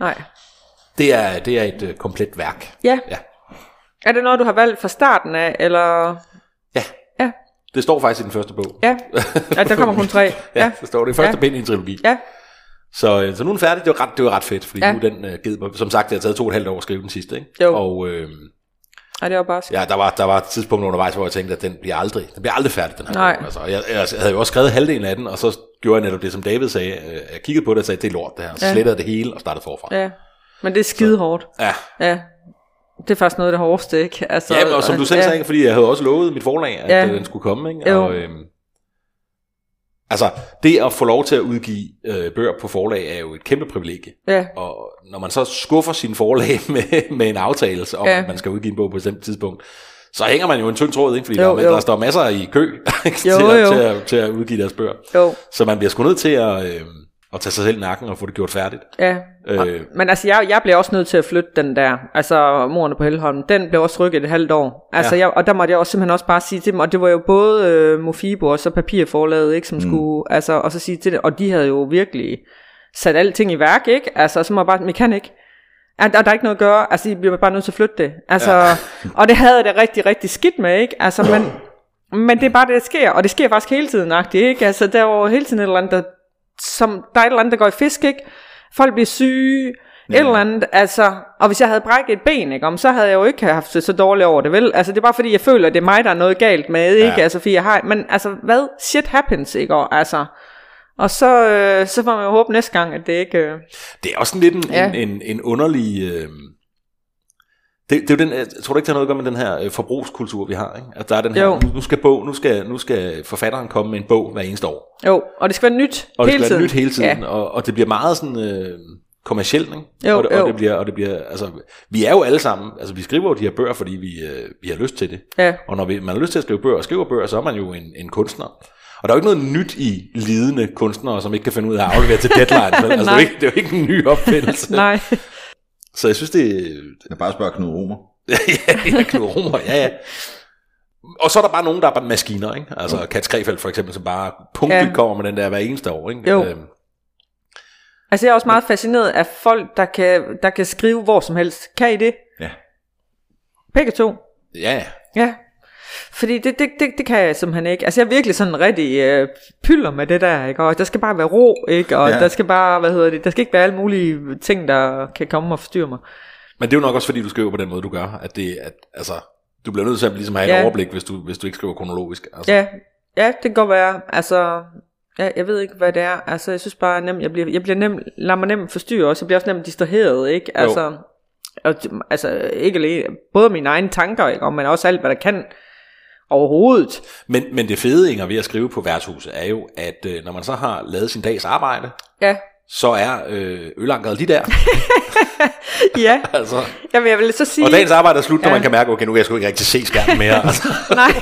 nej. Det er, det er et øh, komplet værk. Ja. Ja. Er det noget, du har valgt fra starten af, eller... Ja. Ja. Det står faktisk i den første bog. Ja, ja der kommer kun tre. <laughs> Ja, Ja, det står det er første Ja. bind i en trilogi. ja, Så, øh, så nu er den færdig. Det var ret, det var ret fedt, fordi ja. Nu den uh, givet som sagt, det har taget to og et halvt år at skrive den sidste, ikke? Jo. Og øh, ja det var bare... ja, der var, der var et tidspunkt undervejs, hvor jeg tænkte, at den bliver aldrig, den bliver aldrig færdig, den her Nej. Altså, jeg, jeg, havde jo også skrevet halvdelen af den, og så gjorde jeg netop det, som David sagde. Øh, Jeg kiggede på det og sagde, det er lort det her. Så Ja. slettede det hele og startede forfra. Ja, men det er skide hårdt. Ja, Ja, det er faktisk noget af det hårdeste, ikke? Altså, ja og som du selv ja. sagde, fordi jeg havde også lovet mit forlag, at Ja. ja. den skulle komme, ikke? Jo. Og, øhm, altså, det at få lov til at udgive øh, bøger på forlag er jo et kæmpe privilegie. Ja, Og når man så skuffer sin forlag <laughs> med, med en aftale om, Ja. at man skal udgive en bog på et bestemt tidspunkt, så hænger man jo en tynd tråd, ikke? fordi Jo, der, jo. der står masser i kø? <laughs> Jo, til, at, jo. Til, at, til at udgive deres bøger. jo, Så man bliver sgu nødt til at, øh, at tage sig selv nakken og få det gjort færdigt. ja. Øh. Men altså, jeg, jeg blev også nødt til at flytte den der, altså morerne på Helholm, den blev også rykket et halvt år. Altså, Ja. jeg, og der måtte jeg også simpelthen også bare sige til dem, og det var jo både øh, Mofibo og så papirforlaget, ikke, som mm. skulle, altså, og så sige til det, og de havde jo virkelig sat alting i værk, ikke? Altså, så må jeg bare, men kan ikke. Ja, der, der er ikke noget at gøre, altså, I bliver bare nødt til at flytte det. Altså, ja. <laughs> og det havde jeg det rigtig, rigtig skidt med, ikke? Altså, men, men det er bare det, der sker, og det sker faktisk hele tiden, ikke? Altså, der er jo hele tiden et eller andet, der, som, der er et eller andet, der går i fisk, ikke? Folk bliver syge, et eller andet, altså, og hvis jeg havde brækket et ben, ikke, om, så havde jeg jo ikke haft det så dårligt over det, vel? Altså, det er bare fordi, jeg føler, at det er mig, der er noget galt med, ikke? Ja. Altså, fordi jeg har, men altså, hvad? Shit happens, ikke? Og, altså, og så, øh, så får man jo håbe næste gang, at det ikke... Øh, Det er også sådan lidt en, ja. Ja. en, en, en underlig... Øh, det, det er jo den, jeg tror du ikke, det har noget at gøre med den her øh, forbrugskultur, vi har. Ikke? At der er den her, Jo. nu, skal bog, nu, skal, nu skal forfatteren komme med en bog hver eneste år. jo, og det skal være nyt Og det hele skal tiden. være nyt hele tiden, Ja. og, og det bliver meget sådan øh, kommercielt, ikke? Jo, og, det, og jo. det bliver, og det bliver, altså, vi er jo alle sammen, altså vi skriver jo de her bøger, fordi vi, øh, vi har lyst til det. Ja. Og når vi, man har lyst til at skrive bøger og skriver bøger, så er man jo en, en kunstner. Og der er jo ikke noget nyt i lidende kunstnere, som ikke kan finde ud af at aflevere til deadline. <laughs> altså, det, er jo ikke, det er jo ikke en ny opfindelse. <laughs> Nej, Så jeg synes, det, Jeg bare spørger Knud Romer. <laughs> ja, Knud Romer, ja, ja. Og så er der bare nogen, der er bare maskiner, ikke? Altså Kat Skrefeld for eksempel, som bare punktligt ja. Ja. kommer med den der hver eneste år, ikke? Jo. Øhm, altså jeg er også meget fascineret af folk, der kan, der kan skrive hvor som helst. Kan I det? Ja. Begge to? ja, Ja. Fordi det, det, det, det kan jeg simpelthen ikke. Altså jeg er virkelig sådan rigtig øh, pylder med det der, ikke? Og der skal bare være ro, ikke? Og Ja. der skal bare, hvad hedder det, der skal ikke være alle mulige ting, der kan komme og forstyrre mig. men det er jo nok også, fordi du skriver på den måde, du gør, at det, at, altså, du bliver nødt til at ligesom have et Ja. overblik, hvis du, hvis du ikke skriver kronologisk. Altså, Ja, ja, det kan godt være. Altså, ja, jeg ved ikke, hvad det er. Altså, jeg synes bare, nem, jeg bliver, jeg bliver nem, lader mig nemt forstyrre også. Jeg bliver også nemt distraheret, ikke? Altså, og, altså ikke alene, både mine egne tanker, ikke? Og, men også alt, hvad der kan overhovedet. Men, men det fede, Inger, ved at skrive på værtshuset, er jo, at øh, når man så har lavet sin dags arbejde, Ja, så er øh, ølankeret lige der. <laughs> ja. <laughs> altså, Jamen, jeg vil så sige... og dagens arbejde er slut, når Ja. man kan mærke, okay, nu kan jeg sgu ikke rigtig se skærmen mere. <laughs> Altså. Nej,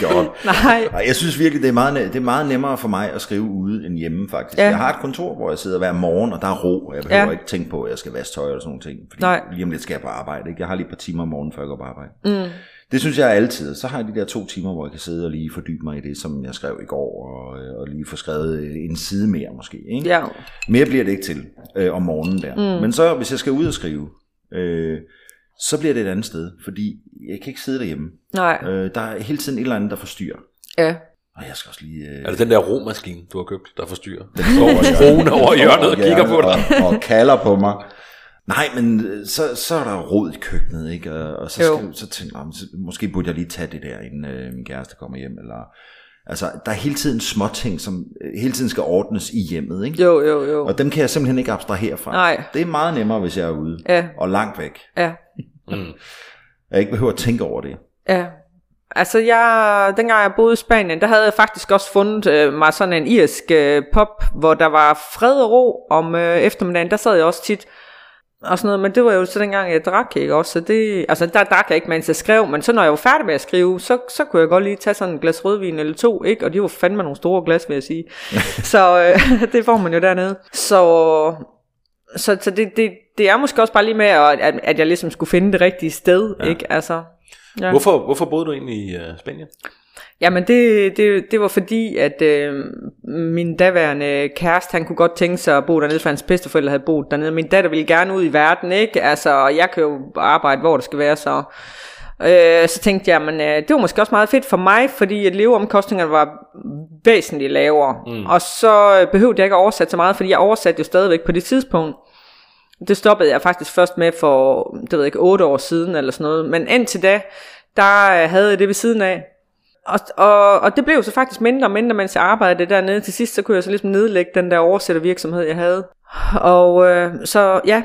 Godt. nej. Ej, jeg synes virkelig, det er, meget, det er meget nemmere for mig at skrive ude end hjemme, faktisk. Ja. Jeg har et kontor, hvor jeg sidder hver morgen, og der er ro. Jeg behøver ja. Ja. ikke tænke på, at jeg skal vaske tøj eller sådan nogle ting. Fordi Nej. lige om lidt skal jeg på arbejde. Ikke? Jeg har lige et par timer om morgenen, før jeg går på arbejde. Mm. Det synes jeg altid. Så har jeg de der to timer, hvor jeg kan sidde og lige fordybe mig i det, som jeg skrev i går, og, øh, og lige få skrevet en side mere måske. Ikke? Ja, Mere bliver det ikke til øh, om morgenen der. Mm. Men så, hvis jeg skal ud og skrive, øh, så bliver det et andet sted, fordi jeg kan ikke sidde derhjemme. nej. Øh, der er hele tiden et eller andet, der forstyrrer. Ja. Og jeg skal også lige... Øh, er det den der romaskine, du har købt, der forstyrrer? den <laughs> står over Roende over hjørnet og kigger på dig. Og, og kalder på mig. Nej, men øh, så, så er der rod i køkkenet, ikke? Og, og så, Jo. skal, så tænker jeg, "Nå, men så, måske burde jeg lige tage det der, inden øh, min kæreste kommer hjem, eller Altså, der er hele tiden små ting, som øh, hele tiden skal ordnes i hjemmet, ikke? Jo, jo, jo. Og dem kan jeg simpelthen ikke abstrahere fra. Nej. Det er meget nemmere, hvis jeg er ude Ja. og langt væk. Ja, Jeg ikke behøver at tænke over det. ja. Altså, jeg, dengang jeg boede i Spanien, der havde jeg faktisk også fundet øh, mig sådan en irsk øh, pop, hvor der var fred og ro om øh, eftermiddagen. Der sad jeg også tit og sådan noget, men det var jo så dengang, jeg drak, ikke også? Så det, altså, der drak jeg ikke, mens jeg skrev, men så når jeg var færdig med at skrive, så, så kunne jeg godt lige tage sådan en glas rødvin eller to, ikke? Og de var fandme nogle store glas, vil jeg sige. <laughs> så øh, <laughs> det får man jo dernede. Så, så, så det, det, det er måske også bare lige med, at, at, at jeg ligesom skulle finde det rigtige sted, ja. ikke? Altså, ja. Hvorfor, hvorfor boede du egentlig i uh, Spanien? Jamen det, det, det var fordi, at øh, min daværende kæreste, han kunne godt tænke sig at bo dernede, for hans bedsteforældre havde boet dernede. Min datter ville gerne ud i verden, ikke? Altså, jeg kan jo arbejde, hvor det skal være, så... Øh, så tænkte jeg, men øh, det var måske også meget fedt for mig, fordi at leveomkostningerne var væsentligt lavere. Mm. Og så øh, behøvede jeg ikke at oversætte så meget, fordi jeg oversatte jo stadigvæk på det tidspunkt. Det stoppede jeg faktisk først med for, det ved jeg ikke, otte år siden eller sådan noget. Men indtil da, der øh, havde jeg det ved siden af. Og, og, og det blev så faktisk mindre og mindre, mens jeg arbejdede dernede. Til sidst, så kunne jeg så ligesom nedlægge den der oversættervirksomhed, jeg havde. Og øh, så ja,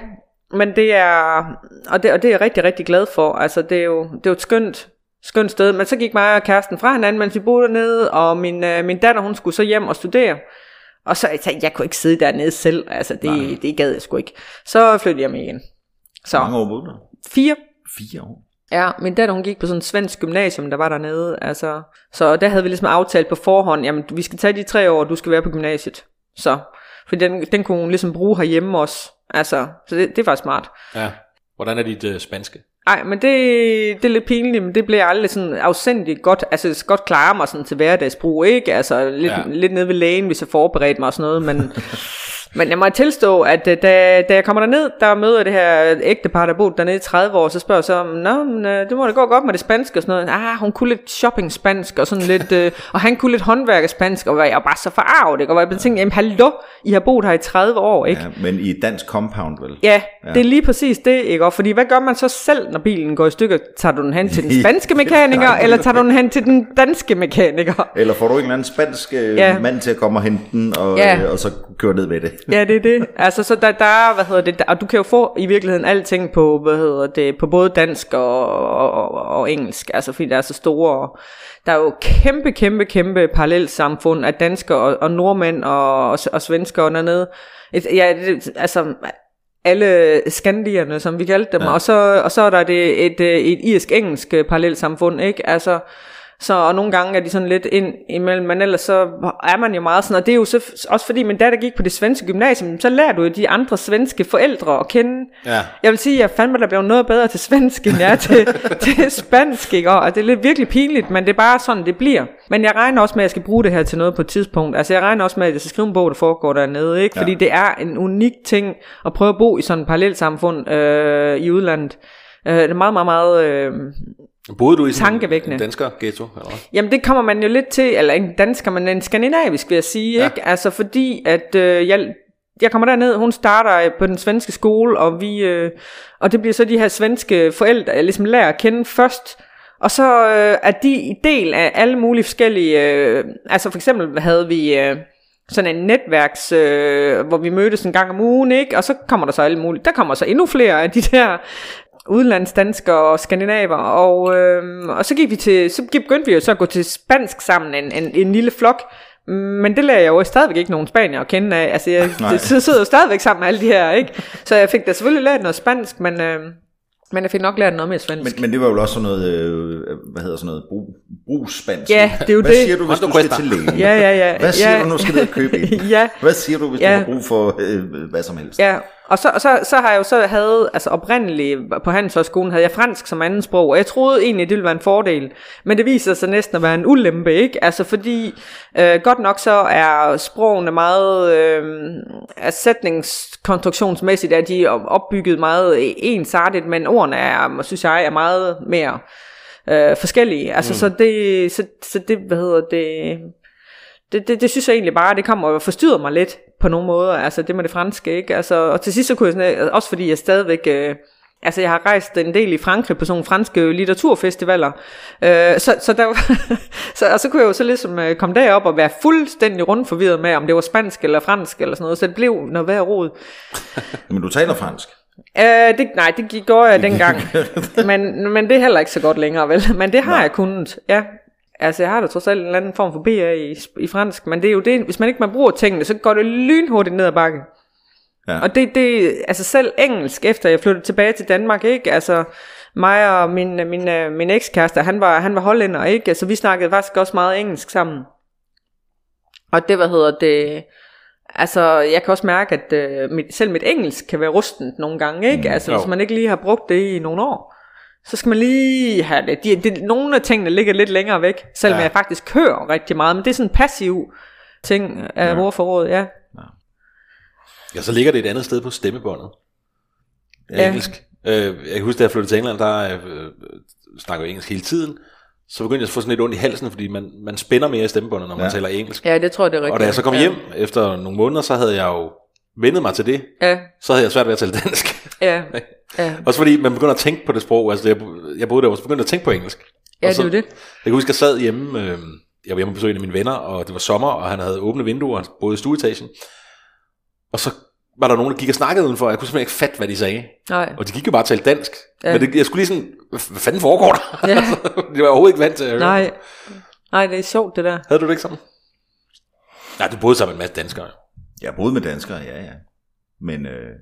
men det er, og det, og det er jeg rigtig, rigtig glad for. Altså, det er jo, det er jo et skønt, skønt sted. Men så gik mig og kæresten fra hinanden, mens vi boede dernede, og min, øh, min datter, hun skulle så hjem og studere. Og så jeg tænkte jeg kunne ikke sidde dernede selv. Altså, det, det gad jeg sgu ikke. Så flyttede jeg med igen. Så Hvor mange år boede du? fire Fire år. Ja, min datter hun gik på sådan en svensk gymnasium, der var dernede. Altså, så der havde vi ligesom aftalt på forhånd, jamen vi skal tage de tre år, du skal være på gymnasiet. Så, for den, den kunne hun ligesom bruge herhjemme også. Altså, så det, det var smart. Ja. Hvordan er dit uh, spanske? Ej, men det, det er lidt pinligt, men det blev jeg aldrig sådan afsendigt godt, altså godt klare mig sådan til hverdagsbrug, ikke? Altså lidt, ja. lidt nede ved lægen, hvis jeg forberedte mig og sådan noget, men, <laughs> men jeg må tilstå, at øh, da, da jeg kommer derned, der møder det her ægtepar, der boede dernede i 30 år, så spørger jeg så, Nå, men, øh, det må da gå godt med det spanske og sådan noget. Ah, hun kunne lidt shopping spansk og sådan lidt, øh, <laughs> og han kunne lidt håndværk spansk, og jeg var bare så forarvet, ikke? Og jeg tænkte, jamen hallo, I har boet her i 30 år, ikke? Ja, men i et dansk compound, vel? Ja, ja, det er lige præcis det, ikke? Og fordi hvad gør man så selv, når bilen går i stykker? Tager du den hen til den spanske <laughs> mekaniker, eller tager du den hen til den danske mekaniker? Eller får du en eller anden spansk Ja. mand til at komme og hente den, og, Ja. og så køre ned med det? Ja, det er det. Altså, så der, der er, hvad hedder det, der, og du kan jo få i virkeligheden alting på, hvad hedder det, på både dansk og, og, og, og engelsk, altså fordi der er så store, der er jo kæmpe, kæmpe, kæmpe parallelsamfund af danskere og, og nordmænd og, og, og svenskere dernede. Ja, det, altså, alle skandierne, som vi kaldte dem, ja. og, så, og så er der det, et, et, et irsk-engelsk parallelsamfund, ikke? Altså, så, og nogle gange er de sådan lidt ind imellem, men ellers så er man jo meget sådan, og det er jo så, også fordi min datter gik på det svenske gymnasium, så lærer du jo de andre svenske forældre at kende. Ja. Jeg vil sige, at jeg fandme, der blev noget bedre til svensk, end jeg er til, <laughs> til spansk, ikke? Og det er lidt virkelig pinligt, men det er bare sådan, det bliver. Men jeg regner også med, at jeg skal bruge det her til noget på et tidspunkt. Altså, jeg regner også med, at jeg skal skrive en bog, der foregår dernede, ikke? Fordi Ja. det er en unik ting at prøve at bo i sådan et parallelsamfund øh, i udlandet. Øh, det er meget, meget, meget... Øh, Boede du i sådan en dansker ghetto? Eller? Jamen det kommer man jo lidt til, eller en dansker, men en skandinavisk vil jeg sige, Ja. ikke? Altså fordi, at øh, jeg, jeg kommer derned, hun starter øh, på den svenske skole, og vi, øh, og det bliver så de her svenske forældre, jeg ligesom lærer at kende først, og så øh, er de del af alle mulige forskellige, øh, altså for eksempel havde vi... Øh, sådan en netværks, øh, hvor vi mødtes en gang om ugen, ikke? Og så kommer der så alle mulige, der kommer så endnu flere af de der udlandsdanskere og skandinaver, og, øh, og så gik vi til, så begyndte vi jo så at gå til spansk sammen, en, en, en lille flok, men det lærer jeg jo stadigvæk ikke nogen spanier at kende af, altså jeg <laughs> Nej. sidder jo stadigvæk sammen med alle de her, ikke? Så jeg fik da selvfølgelig lært noget spansk, men, øh, men jeg fik nok lært noget mere svensk. Men, men det var jo også sådan noget, øh, hvad hedder sådan noget, brug, brugsspansk. Ja, det er jo Hvad det. siger du, hvis du skal til lægen? Ja, ja, ja. Hvad siger ja. du, nu skal du ned og købe en? <laughs> ja, Hvad siger du, hvis Ja. du har brug for øh, hvad som helst? Ja, og så, og så, så har jeg jo så havde, altså oprindeligt på Handelshøjskolen havde jeg fransk som anden sprog, og jeg troede egentlig, det ville være en fordel. Men det viser sig næsten at være en ulempe, ikke? Altså fordi, øh, godt nok så er sprogene meget, øh, er sætningskonstruktionsmæssigt, er de op- opbygget meget ensartet, men ordene er, synes jeg, er meget mere øh, forskellige. Altså mm. så det, så, så det, hvad hedder det, det, det, det synes jeg egentlig bare, det kommer og forstyrrer mig lidt på nogle måder, altså det med det franske, ikke? Altså, og til sidst så kunne jeg sådan, også fordi jeg stadigvæk, øh, Altså, jeg har rejst en del i Frankrig på sådan nogle franske litteraturfestivaler. Øh, så, så, der, <laughs> så, og så kunne jeg jo så ligesom øh, komme derop og være fuldstændig rundt forvirret med, om det var spansk eller fransk eller sådan noget. Så det blev noget værd råd. <laughs> Men du taler fransk. Øh, det, nej, det gik- gjorde jeg <laughs> dengang. men, men det er heller ikke så godt længere, vel? Men det har Nej. jeg kunnet, ja. Altså, jeg har da trods alt en eller anden form for BA i, i fransk, men det er jo det, hvis man ikke man bruger tingene, så går det lynhurtigt ned ad bakke. Ja. Og det, det, altså selv engelsk, efter jeg flyttede tilbage til Danmark, ikke? Altså, mig og min, min, øh, min ekskæreste, han var, han var hollænder, ikke? Altså, vi snakkede faktisk også meget engelsk sammen. Og det, hvad hedder det... Altså, jeg kan også mærke, at øh, mit, selv mit engelsk kan være rustent nogle gange, ikke? Altså, jo. hvis man ikke lige har brugt det i nogle år, så skal man lige have det. De, de, nogle af tingene ligger lidt længere væk, selvom Ja. ja. jeg faktisk hører rigtig meget, men det er sådan en passiv ting af Ja. ja. ordforrådet, ja. Ja, så ligger det et andet sted på stemmebåndet. Ja. Ja. Engelsk. Øh, jeg kan huske, da jeg flyttede til England, der øh, snakker jeg engelsk hele tiden. Så begyndte jeg at få sådan lidt ondt i halsen, fordi man, man spænder mere i stemmebåndet, når man Ja. taler engelsk. Ja, det tror jeg, det er rigtigt. Og da jeg så kom ja. hjem efter nogle måneder, så havde jeg jo vendet mig til det. Ja, Så havde jeg svært ved at tale dansk. ja, <laughs> ja. Også fordi man begynder at tænke på det sprog. Altså, jeg, jeg boede der, og så begyndte at tænke på engelsk. Ja, Og det så, er det. Jeg kan huske, jeg sad hjemme, øh, jeg var hjemme på besøg af mine venner, og det var sommer, og han havde åbne vinduer, han boede i stueetagen. Og så var der nogen, der gik og snakkede udenfor, og jeg kunne simpelthen ikke fatte, hvad de sagde. Nej. Og de gik jo bare og talte dansk. Ja. Men det, jeg skulle lige sådan, hvad fanden foregår der? Ja. <laughs> det var overhovedet ikke vant til at høre. Nej. Nej, det er sjovt, det der. Havde du det ikke sådan? Nej, du boede sammen med en masse danskere. Jeg boede med danskere, ja, ja. Men, øh,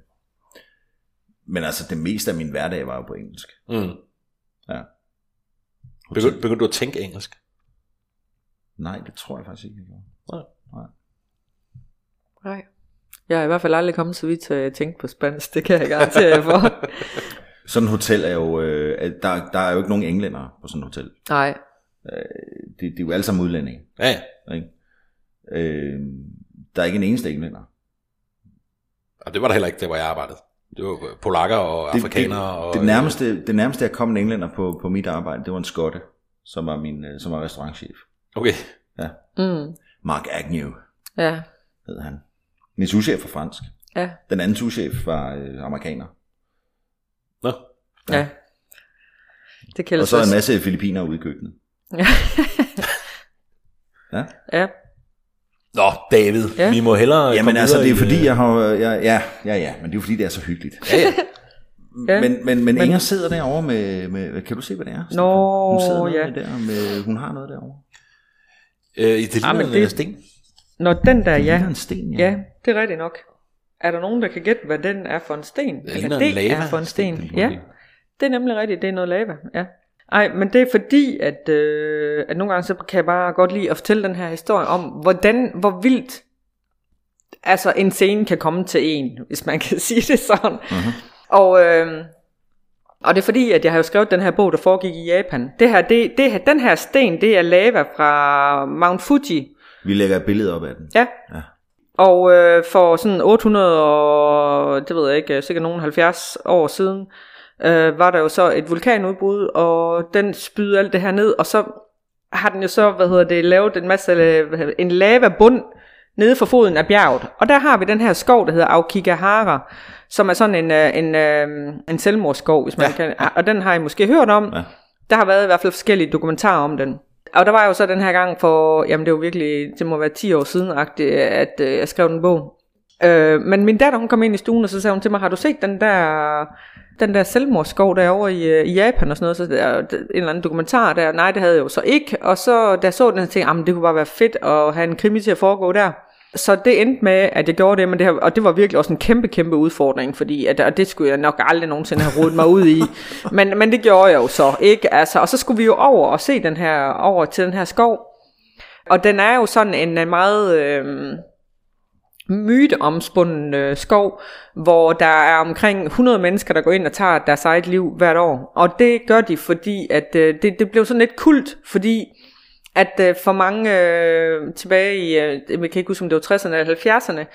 men altså, det meste af min hverdag var jo på engelsk. Mm. Ja. Begyndte, begyndte du at tænke engelsk? Nej, det tror jeg faktisk ikke, jeg gjorde. Nej. Jeg er i hvert fald aldrig kommet så vidt, til at tænke på spansk. Det kan jeg garantere jer for. <laughs> Sådan et hotel er jo, øh, der, der er jo ikke nogen englænder på sådan et hotel. Nej. Det, det er jo alle sammen udlændinge. Ja, ja. Ikke? Øh, der er ikke en eneste englænder. Og det var der heller ikke, der hvor jeg arbejdede. Det var polakker og afrikanere. det, og, det, nærmeste, det nærmeste, jeg kom en englænder på, på mit arbejde, det var en skotte, som var min øh, som var restaurantchef. Okay. Mm. Mark Agnew Ja. hed han. Min souschef var fransk. Ja. Den anden souschef var øh, amerikaner. Nå. Ja. Det kan Og så også. en masse filippiner ude i køkkenet. Ja. Ja. Ja. Nå, David, ja. Ja. vi må hellere Jamen altså, det er i, fordi, jeg har... Jeg, ja, ja, ja, men det er jo fordi, det er så hyggeligt. Ja, ja. <laughs> Ja. Men, men, men Men- Inger sidder derovre med, med... Kan du se, hvad det er? Nå, hun sidder ja. med der med, hun har noget derovre. Øh, det ligner Ah, men en det- det... sten. Når den der, Det ja. en sten, Ja, det er rigtigt nok. Er der nogen, der kan gætte, hvad den er for en sten? Det Eller det en lava. er for en sten. Det Ja, det er nemlig rigtigt. Det er noget lava, ja. Ej, men det er fordi, at, øh, at nogle gange så kan jeg bare godt lide at fortælle den her historie om, hvordan, hvor vildt altså en scene kan komme til en, hvis man kan <laughs> sige det sådan. Mhm. Og, øh, og det er fordi, at jeg har jo skrevet den her bog, der foregik i Japan. Det her, det, det her, den her sten, det er lava fra Mount Fuji, Vi lægger et billede op af den. Ja. Ja. Og øh, for sådan 800 og, det ved jeg ikke, sikkert nogen 70 år siden, øh, var der jo så et vulkanudbrud, og den spydede alt det her ned, og så har den jo så, hvad hedder det, lavet en masse, øh, hedder en lavabund nede for foden af bjerget. Og der har vi den her skov, der hedder Aokigahara, som er sådan en, øh, en, øh, en selvmordsskov, hvis man Ja. kan. Og den har I måske hørt om. Ja. Der har været i hvert fald forskellige dokumentarer om den. Og der var jo så den her gang for, jamen det var virkelig, det må være 10 år siden, at øh, jeg skrev den bog. Øh, men min datter, hun kom ind i stuen, og så sagde hun til mig, har du set den der, den der selvmordsskov derovre i, øh, i Japan og sådan noget, så der, en eller anden dokumentar der, nej det havde jeg jo så ikke, og så da jeg så den, så tænkte jeg, "Jamen, det kunne bare være fedt at have en krimi til at foregå der. Så det endte med, at jeg gjorde det, men det, her, og det var virkelig også en kæmpe, kæmpe udfordring, fordi at, og det skulle jeg nok aldrig nogensinde have rodet mig ud i. <laughs> Men, men det gjorde jeg jo så, ikke? Altså, og så skulle vi jo over og se den her, over til den her skov. Og den er jo sådan en øh, meget øh, myteomspunden øh, skov, hvor der er omkring 100 mennesker, der går ind og tager deres eget liv hvert år. Og det gør de, fordi at øh, det, det blev sådan lidt kult, fordi at øh, for mange øh, tilbage i, øh, jeg kan ikke huske om det var 60'erne eller 70'erne,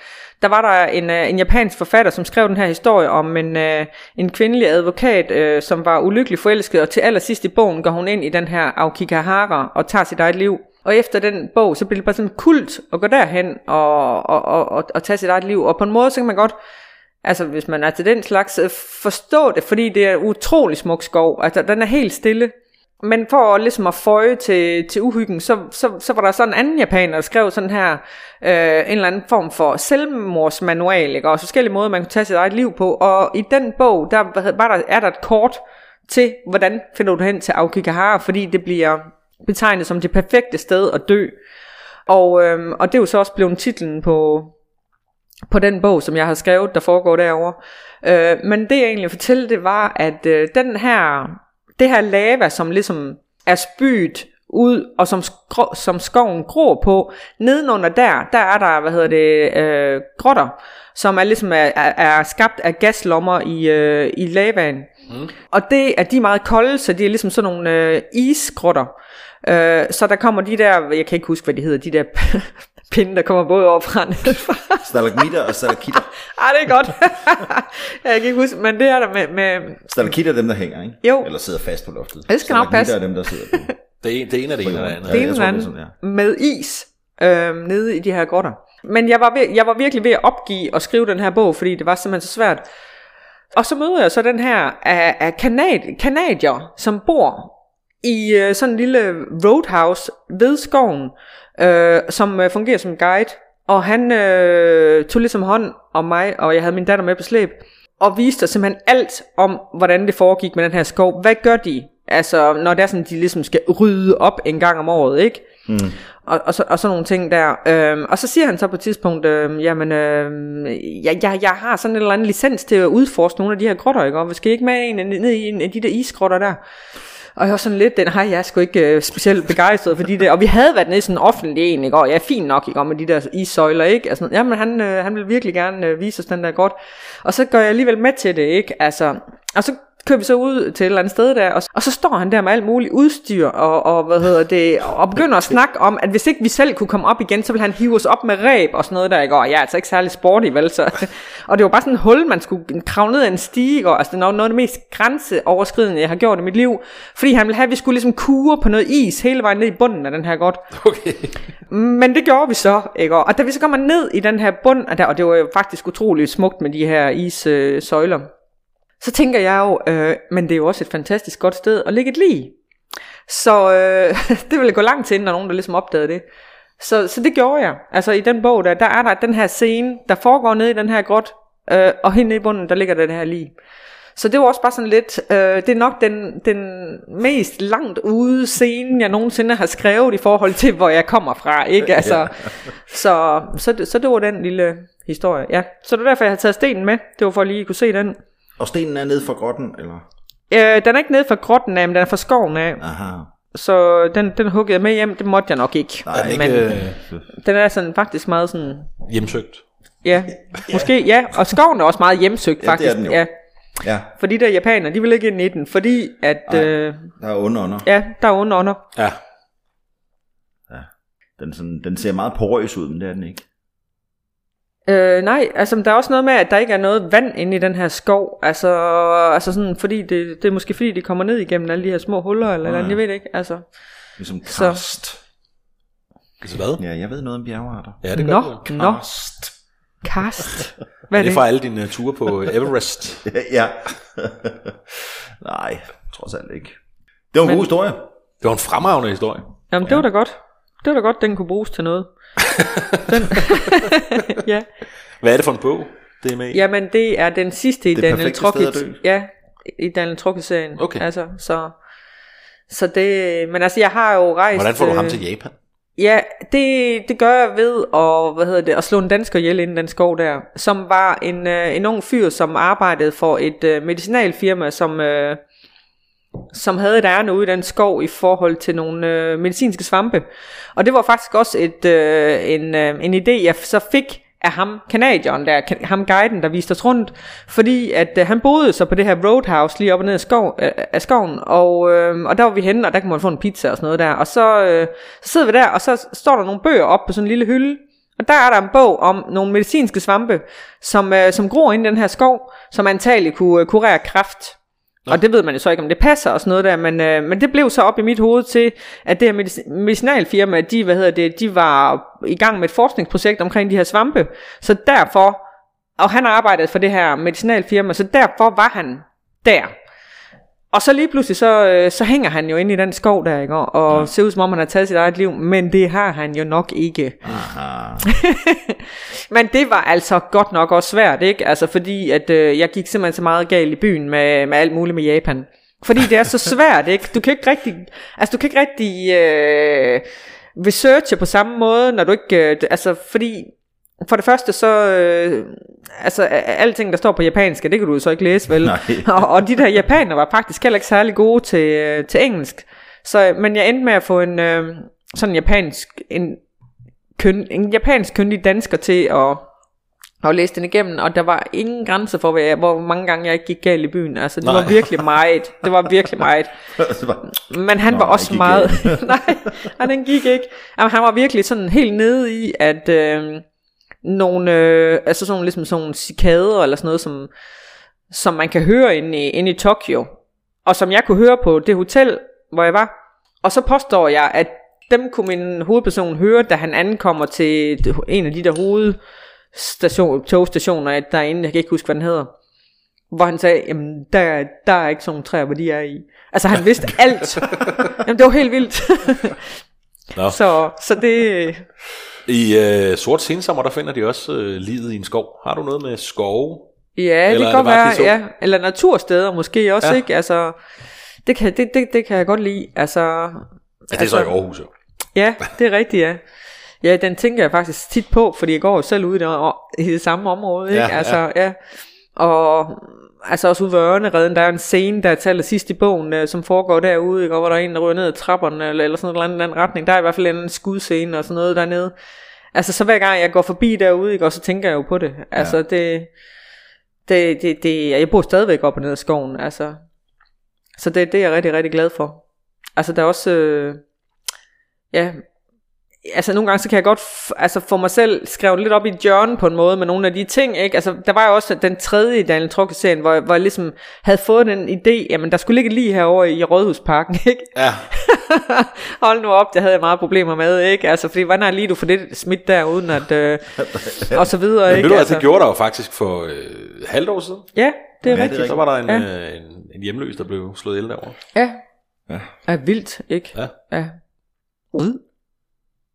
der var der en, øh, en japansk forfatter, som skrev den her historie om en, øh, en kvindelig advokat, øh, som var ulykkelig forelsket, og til allersidst i bogen går hun ind i den her Aokigahara og tager sit eget liv. Og efter den bog, så bliver det bare sådan kult at gå derhen og, og, og, og, og tage sit eget liv. Og på en måde, så kan man godt Altså hvis man er til den slags, øh, forstå det, fordi det er utrolig smuk skov. Altså den er helt stille. Men for ligesom at føje til, til uhyggen, så, så, så var der sådan en anden japaner, der skrev sådan her, øh, en eller anden form for selvmordsmanual, ikke? og forskellige måder, man kunne tage sit eget liv på. Og i den bog, der, var der, er der et kort til, hvordan finder du hen til Aokigahara, fordi det bliver betegnet som det perfekte sted at dø. Og, øhm, og det er jo så også blevet titlen på, på den bog, som jeg har skrevet, der foregår derovre. Øh, men det jeg egentlig fortælle, det var, at øh, den her, det her lava, som ligesom er spydt ud, og som, skro, som skoven gror på, nedenunder der, der er der, hvad hedder det, øh, grotter, som er ligesom er, er, er skabt af gaslommer i, øh, i lavaen. Mm. Og det er de meget kolde, så de er ligesom sådan nogle øh, isgrotter. Øh, så der kommer de der, jeg kan ikke huske, hvad de hedder, de der <laughs> pinde, der kommer både over fra. <laughs> Stalagmitter og stalaktitter. Ej, <laughs> det er godt. jeg kan ikke huske, men det er der med... med Stalaktitter er dem, der hænger, ikke? Jo. Eller sidder fast på loftet. Det skal nok passe. er dem, der sidder på. Det er, en, det er en af det ene eller andet. det ene eller er andet sådan, ja. med is øh, nede i de her grotter. Men jeg var, ved, jeg var virkelig ved at opgive at skrive den her bog, fordi det var simpelthen så svært. Og så møder jeg så den her af, af kanad, kanadier, som bor i øh, sådan en lille roadhouse ved skoven, øh, som øh, fungerer som guide. Og han øh, tog ligesom hånd om mig, og jeg havde min datter med på slæb, og viste os simpelthen alt om, hvordan det foregik med den her skov. Hvad gør de? Altså, når det er sådan, de ligesom skal rydde op en gang om året, ikke? Mm. Og, og, så, og sådan nogle ting der. Øhm, og så siger han så på et tidspunkt, øhm, jamen, øhm, jeg, jeg, jeg har sådan en eller anden licens til at udforske nogle af de her grotter, ikke? Og vi skal ikke med en, ned i en af de der isgrotter der. Og jeg var sådan lidt, den har jeg sgu ikke øh, specielt begejstret for de der, og vi havde været nede i sådan en offentlig en, ikke? og ja, fint nok, ikke? Og med de der isøjler, ikke? Altså, jamen han, øh, han vil virkelig gerne øh, vise os den der godt, og så går jeg alligevel med til det, ikke? Altså, og så kører vi så ud til et eller andet sted der, og, og så står han der med alt muligt udstyr, og, og hvad hedder det, og begynder at snakke om, at hvis ikke vi selv kunne komme op igen, så ville han hive os op med ræb og sådan noget der, ikke? og jeg er altså ikke særlig sporty, vel, så, <laughs> og det var bare sådan en hul, man skulle kravle ned ad en stige, og altså det er noget af det mest grænseoverskridende, jeg har gjort i mit liv, fordi han ville have, at vi skulle ligesom kure på noget is hele vejen ned i bunden af den her godt. Okay. Men det gjorde vi så, ikke? Og da vi så kommer ned i den her bund, og, der, og det var jo faktisk utroligt smukt med de her issøjler, øh, så tænker jeg jo, øh, men det er jo også et fantastisk godt sted at ligge et lige. Så øh, <laughs> det ville gå lang tid, inden der er nogen, der ligesom opdagede det. Så, så det gjorde jeg. Altså i den bog, der, der er der den her scene, der foregår nede i den her grot, øh, og hen i bunden, der ligger den her lige. Så det var også bare sådan lidt, øh, det er nok den, den mest langt ude scene, jeg nogensinde har skrevet i forhold til, hvor jeg kommer fra. Ikke? Altså, ja. så, så, det, så det var den lille historie. Ja. Så det var derfor, jeg havde taget stenen med. Det var for at lige kunne se den. Og stenen er nede for grotten, eller? Øh, den er ikke nede fra grotten af, men den er fra skoven af. Aha. Så den, den huggede jeg med hjem, det måtte jeg nok ikke. Den men ikke øh, den er sådan faktisk meget sådan, hjemsøgt? ja, måske, ja. Og skoven er også meget hjemsøgt Ja, det er faktisk. den jo. Ja, Ja, for de der japanere, de vil ikke ind i den, fordi at, øh, der er under under. ja, der er under under. Ja. Den, sådan, den ser meget porøs ud, men det er den ikke. Øh, nej, altså der er også noget med, at der ikke er noget vand inde i den her skov. Altså, altså sådan, fordi det, det er måske fordi, de kommer ned igennem alle de her små huller, eller, eller ja. jeg ved det ikke. Altså, Ligesom Så- karst. Altså hvad? Ja, jeg ved noget om bjergarter. Ja, det gør det. nå, Karst. karst. <laughs> Hvad Er det det? fra alle dine ture på Everest? <laughs> ja. <laughs> Nej, trods alt ikke. Det var en Men- god historie. Det var en fremragende historie. Jamen, det var da godt. Det var da godt, den kunne bruges til noget. Den, <laughs> ja. Hvad er det for en bog, det er med i? Jamen, det er den sidste i Det Daniel dø. Ja, i Daniel Trokic-serien. Okay. Altså, så, så det, men altså, jeg har jo rejst... Hvordan får du ham øh, til Japan? Ja, det, det gør jeg ved at, hvad hedder det, at slå en dansker ihjel inden den skov der, som var en, øh, en ung fyr, som arbejdede for et øh, medicinalfirma, som, øh, som havde et ærne ude i den skov i forhold til nogle øh, medicinske svampe. Og det var faktisk også et, øh, en, øh, en idé, jeg så fik af ham, kanadieren der, kan- ham guiden, der viste os rundt, fordi at øh, han boede så på det her roadhouse lige op og ned af, skov, øh, af skoven, og, øh, og der var vi henne, og der kunne man få en pizza og sådan noget der, og så, øh, så sidder vi der, og så står der nogle bøger op på sådan en lille hylde, og der er der en bog om nogle medicinske svampe, som, øh, som gror ind i den her skov, som antageligt kunne øh, kurere kræft. Og det ved man jo så ikke, om det passer og sådan noget der, men, øh, men det blev så op i mit hoved til, at det her medic- medicinalfirma, de, hvad hedder det, de var i gang med et forskningsprojekt omkring de her svampe. Så derfor og han arbejdede for det her medicinalfirma, så derfor var han der. Og så lige pludselig, så, øh, så hænger han jo inde i den skov der, ikke? Og, og ja. ser ud som om, han har taget sit eget liv, men det har han jo nok ikke. Aha. <laughs> Men det var altså godt nok også svært, ikke? Altså fordi, at øh, jeg gik simpelthen så meget galt i byen med, med alt muligt med Japan. Fordi det er så <laughs> svært, ikke? Du kan ikke rigtig, altså du kan ikke rigtig øh, researche på samme måde, når du ikke, øh, altså fordi for det første så, øh, altså alting der står på japansk, det kan du så ikke læse vel. <laughs> Og, og de der japanere var faktisk heller ikke særlig gode til, øh, til engelsk. Så, men jeg endte med at få en øh, sådan japansk, en, køn, en japansk kyndig dansker til at, at læse den igennem, og der var ingen grænse for, hvad hvor mange gange jeg ikke gik galt i byen. Altså, det Nej. var virkelig meget. Det var virkelig meget. <laughs> Men han Nå, var han også meget... <laughs> nej, den gik ikke. Jamen, han var virkelig sådan helt nede i, at øh, nogle, øh, altså sådan, ligesom sådan nogle cikader, eller sådan noget, som, som man kan høre inde i, inde i Tokyo, og som jeg kunne høre på det hotel, hvor jeg var. Og så påstår jeg, at dem kunne min hovedperson høre, da han ankommer til en af de der hovedstation, togstationer derinde, jeg kan ikke huske, hvad den hedder. Hvor han sagde, jamen der, der er ikke sådan nogle træer, hvor de er i. Altså han vidste <laughs> alt. Jamen det var helt vildt. Nå. <laughs> så, så det, I øh, Sort Sensommer, der finder de også øh, livet i en skov. Har du noget med skove? ja, Eller det kan godt være, ja. Eller natursteder måske også, Ja. ja. ikke? Altså, det kan, det, det, det kan jeg godt lide. Altså, Ja, det er så i Aarhus jo. Ja, det er rigtigt, ja. Ja, den tænker jeg faktisk tit på, fordi jeg går jo selv ude i det, i det samme område, ikke? Ja, ja. altså, ja. Og altså også ude ved Ørnereden, der er en scene, der er til sidst i bogen, øh, som foregår derude, ikke? og hvor der er en, der ryger ned ad trapperne, eller, eller sådan noget eller andet retning. Der er i hvert fald en anden skudscene og sådan noget dernede. Altså, så hver gang jeg går forbi derude, ikke? og så tænker jeg jo på det. Altså, ja. det, det, det, det, jeg bor stadigvæk op og ned ad skoven, altså. Så det, det er jeg rigtig, rigtig glad for. Altså, der er også, øh, ja, altså nogle gange så kan jeg godt f- altså få mig selv skrevet lidt op i John på en måde med nogle af de ting, ikke? Altså der var jo også den tredje Daniel Trukke serien, hvor, jeg- hvor jeg ligesom havde fået den idé, jamen der skulle ligge lige herovre i Rådhusparken, <laughs> ikke? Ja, <laughs> Hold nu op, det havde jeg meget problemer med, ikke? Altså fordi hvordan er lige du får det smidt der, uden at, øh, <laughs> og så videre, men ved ikke? du hvad, altså, det gjorde der jo faktisk for øh, halvt år siden. Ja, det er Ja, det er rigtigt. Så var der en, Ja. øh, en, en hjemløs, der blev slået ihjel derovre. Ja. Ja. Er vildt, ikke? Ja. Ja.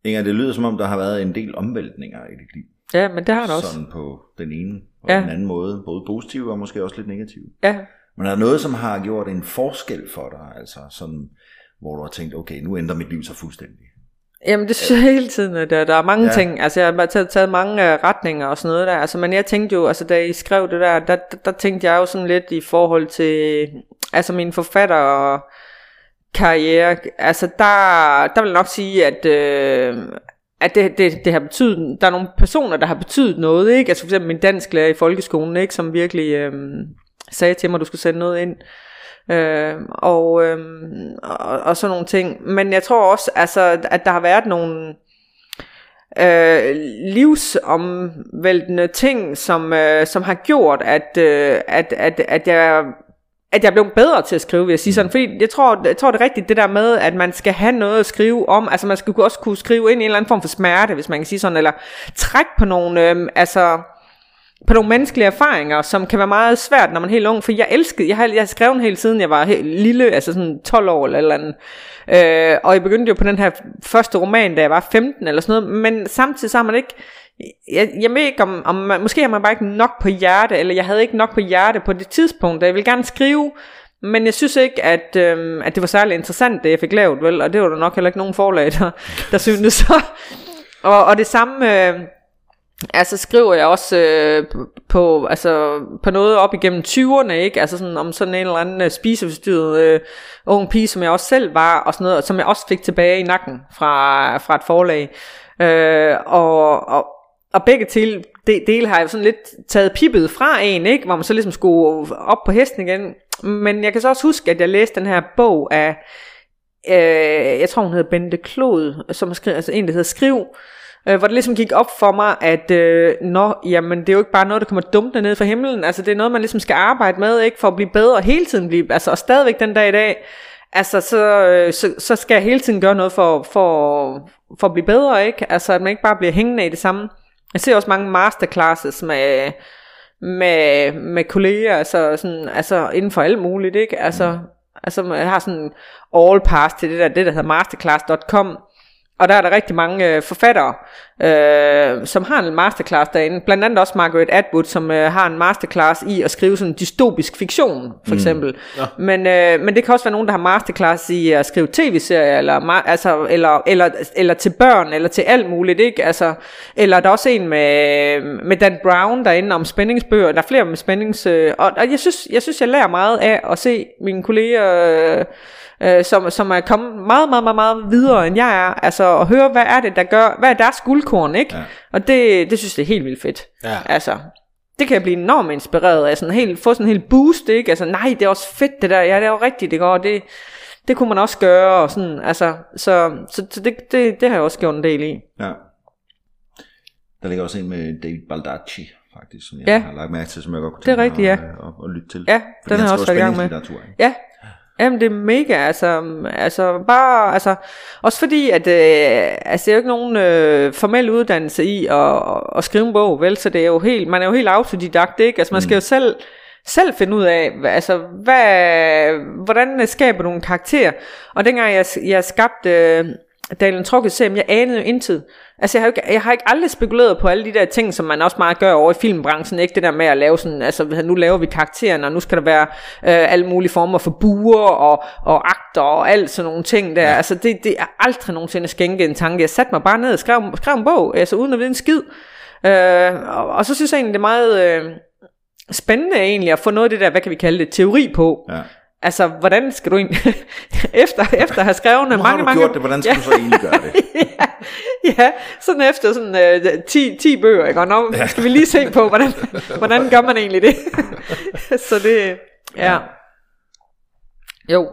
Inger, det lyder som om, der har været en del omvæltninger i dit liv. Ja, men det har han også. Sådan på den ene og Ja. den anden måde. Både positive og måske også lidt negative. Ja. Men er der noget, som har gjort en forskel for dig? Altså sådan, hvor du har tænkt, okay, nu ændrer mit liv sig fuldstændig. Jamen det synes jeg hele tiden, at der, der er mange Ja. ting, altså jeg har taget, taget mange uh, retninger og sådan noget der, altså men jeg tænkte jo, altså da I skrev det der, der, der, der tænkte jeg jo sådan lidt i forhold til, altså min forfatter og karriere, altså der, der vil jeg nok sige, at, øh, at det, det, det har betydet, der er nogle personer, der har betydet noget, ikke? Altså for eksempel min dansklærer i folkeskolen, ikke? Som virkelig øh, sagde til mig, at du skulle sende noget ind. Øh, og, øh, og, og sådan nogle ting. Men jeg tror også, altså, at der har været nogle øh, livsomvæltende ting, som, øh, som har gjort, at, øh, at, at, at jeg at jeg blev bedre til at skrive, vil jeg sige sådan. Fordi jeg tror, jeg tror det er rigtigt, det der med, at man skal have noget at skrive om. Altså man skal også kunne skrive ind i en eller anden form for smerte, hvis man kan sige sådan. Eller trække på nogle, øh, altså på nogle menneskelige erfaringer, som kan være meget svært, når man er helt ung. For jeg elskede, jeg har, jeg har skrevet hele tiden, jeg var helt lille, altså sådan 12 år eller eller andet. Øh, og jeg begyndte jo på den her første roman, da jeg var 15 eller sådan noget. Men samtidig så har man ikke, jeg, jeg ved ikke om, om man, måske har man bare ikke nok på hjerte, eller jeg havde ikke nok på hjerte på det tidspunkt, da jeg ville gerne skrive, men jeg synes ikke, at, øhm, at det var særlig interessant, det jeg fik lavet, vel? Og det var der nok heller ikke nogen forlag, der, der syntes så. <laughs> Og, og det samme... Øh, Altså skriver jeg også øh, på- altså, på noget op igennem 20'erne, ikke? Altså sådan, om sådan en eller anden øh, spiseforstyrret øh, ung pige, som jeg også selv var, og sådan noget, og som jeg også fik tilbage i nakken fra, fra et forlag. Øh, og, og, og begge til, dele har jeg sådan lidt taget pippet fra en, ikke? Hvor man så ligesom skulle op på hesten igen. Men jeg kan så også huske, at jeg læste den her bog af, øh, jeg tror hun hedder Bente Klod, som har skrevet, altså en, der hedder Skriv, øh, hvor det ligesom gik op for mig, at øh, nå, jamen, det er jo ikke bare noget, der kommer dumt ned fra himlen, altså det er noget, man ligesom skal arbejde med, ikke, for at blive bedre, hele tiden blive, altså og stadigvæk den dag i dag, altså så, øh, så, så skal jeg hele tiden gøre noget for, for, for at blive bedre, ikke, altså at man ikke bare bliver hængende i det samme. Jeg ser også mange masterclasses med, med, med kolleger, altså, sådan, altså inden for alt muligt, ikke? Altså, mm. altså jeg har sådan all pass til det der, det der hedder masterclass.com, og der er der rigtig mange øh, forfattere, øh, som har en masterclass derinde. Blandt andet også Margaret Atwood, som øh, har en masterclass i at skrive sådan dystopisk fiktion, for mm. eksempel. Ja. Men, øh, men det kan også være nogen, der har masterclass i at skrive tv-serier, eller, altså, eller, eller, eller til børn, eller til alt muligt. Ikke? Altså, eller der er også en med, med Dan Brown derinde om spændingsbøger. Der er flere med spændings... Øh, og, og jeg, synes, jeg synes, jeg lærer meget af at se mine kolleger... Øh, øh, som, som er kommet meget, meget, meget, meget videre end jeg er. Altså at høre, hvad er det, der gør, hvad er deres guldkorn, ikke? Ja. Og det, det synes jeg er helt vildt fedt. Ja. Altså, det kan jeg blive enormt inspireret af, sådan helt, få sådan en helt boost, ikke? Altså, nej, det er også fedt det der, ja, det er jo rigtigt, det går, det, det kunne man også gøre, og sådan, altså, så, så, så det, det, det har jeg også gjort en del i. Ja. Der ligger også en med David Baldacci, faktisk, som jeg ja. har lagt mærke til, som jeg godt kunne tænke mig at, at, at, lytte til. Ja, den har jeg også været i gang med. Ja, Jamen det er mega, altså, altså bare, altså, også fordi, at øh, altså, det er jo ikke nogen øh, formel uddannelse i at, at skrive en bog, vel, så det er jo helt, man er jo helt autodidakt, ikke? Altså man skal mm. jo selv, selv finde ud af, altså, hvad, hvordan skaber nogle karakterer. Og dengang jeg, jeg skabte øh, Trukket serien, jeg anede jo intet. Altså, jeg har, ikke, jeg har ikke aldrig spekuleret på alle de der ting, som man også meget gør over i filmbranchen. Ikke det der med at lave sådan, altså nu laver vi karakteren, og nu skal der være øh, alle mulige former for buer og, og akter og alt sådan nogle ting der. Ja. Altså, det, det er aldrig nogensinde skænke en tanke. Jeg satte mig bare ned og skrev, skrev en bog, altså uden at vide en skid. Øh, og, og så synes jeg egentlig, det er meget... Øh, spændende egentlig at få noget af det der, hvad kan vi kalde det, teori på. Ja. Altså, hvordan skal du egentlig, <laughs> efter, efter at have skrevet mange, mange... mange, gjort det, hvordan skal ja. du så egentlig gøre det? <laughs> ja, ja, sådan efter sådan uh, 10, 10 bøger, ikke? og nu ja. skal vi lige se på, hvordan, hvordan gør man egentlig det? <laughs> så det, ja. ja. Jo.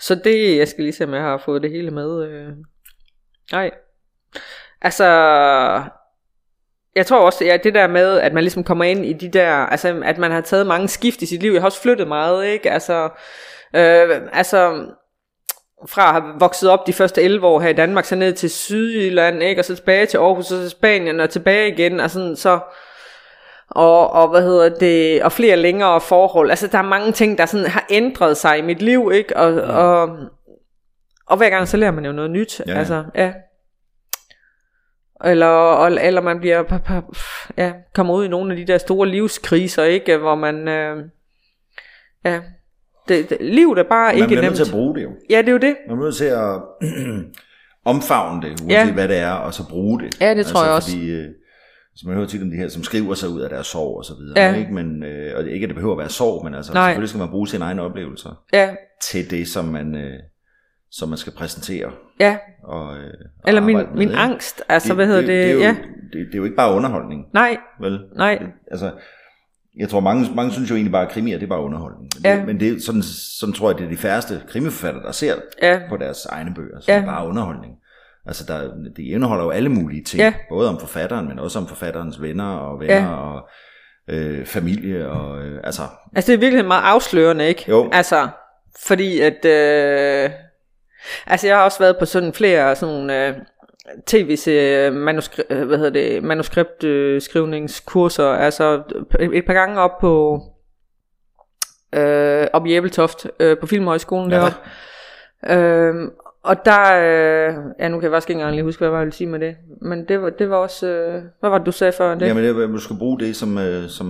Så det, jeg skal lige se, om jeg har fået det hele med. Øh. Nej. Altså, jeg tror også, ja, det der med, at man ligesom kommer ind i de der, altså at man har taget mange skift i sit liv. Jeg har også flyttet meget, ikke? Altså, øh, altså fra at have vokset op de første 11 år her i Danmark, så ned til Sydjylland, ikke? Og så tilbage til Aarhus, og så Spanien, og tilbage igen, og sådan, så... Og, og hvad hedder det, og flere længere forhold. Altså, der er mange ting, der sådan har ændret sig i mit liv, ikke? Og, ja. og, og hver gang, så lærer man jo noget nyt. Ja. Altså, ja. Eller, eller man bliver ja, kommer ud i nogle af de der store livskriser, ikke? Hvor man... Øh, ja, det, det, livet er bare man ikke nemt. Man er nødt til at bruge det jo. Ja, det er jo det. Man er nødt til at <clears throat> omfavne det, uanset ja. hvad det er, og så bruge det. Ja, det altså, tror jeg også. Fordi, øh, så man hører tit om de her, som skriver sig ud af deres sorg og så videre. Ja. Ikke? Men, øh, og ikke at det behøver at være sorg, men altså, Nej. selvfølgelig skal man bruge sine egne oplevelser ja. til det, som man, øh, som man skal præsentere. Ja. Og, øh, og Eller min, min med, angst, altså det, hvad hedder det? Det, det, er jo, ja. det, det er jo ikke bare underholdning. Nej. Vel? Nej. Det, altså, jeg tror, mange, mange synes jo egentlig bare, at krimier, det er bare underholdning. Men, ja. det, men det, er sådan, sådan tror jeg, det er de færreste krimiforfattere, der ser ja. på deres egne bøger, som ja. bare underholdning. Altså, der, det indeholder jo alle mulige ting, ja. både om forfatteren, men også om forfatterens venner og venner ja. og øh, familie. Og, øh, altså, altså, det er virkelig meget afslørende, ikke? Jo. Altså, fordi at... Øh, altså, jeg har også været på sådan flere sådan øh, tv-serie manuskri- øh, hvad hedder det, manuskriptskrivningskurser, altså et par gange op på øh, op i Æbeltoft øh, på Filmhøjskolen ja. deroppe. Øh, og der, øh, ja nu kan jeg faktisk ikke engang lige huske, hvad jeg ville sige med det, men det var, det var også, øh, hvad var det du sagde før det? Jamen det er, at du skal bruge det, som, øh, som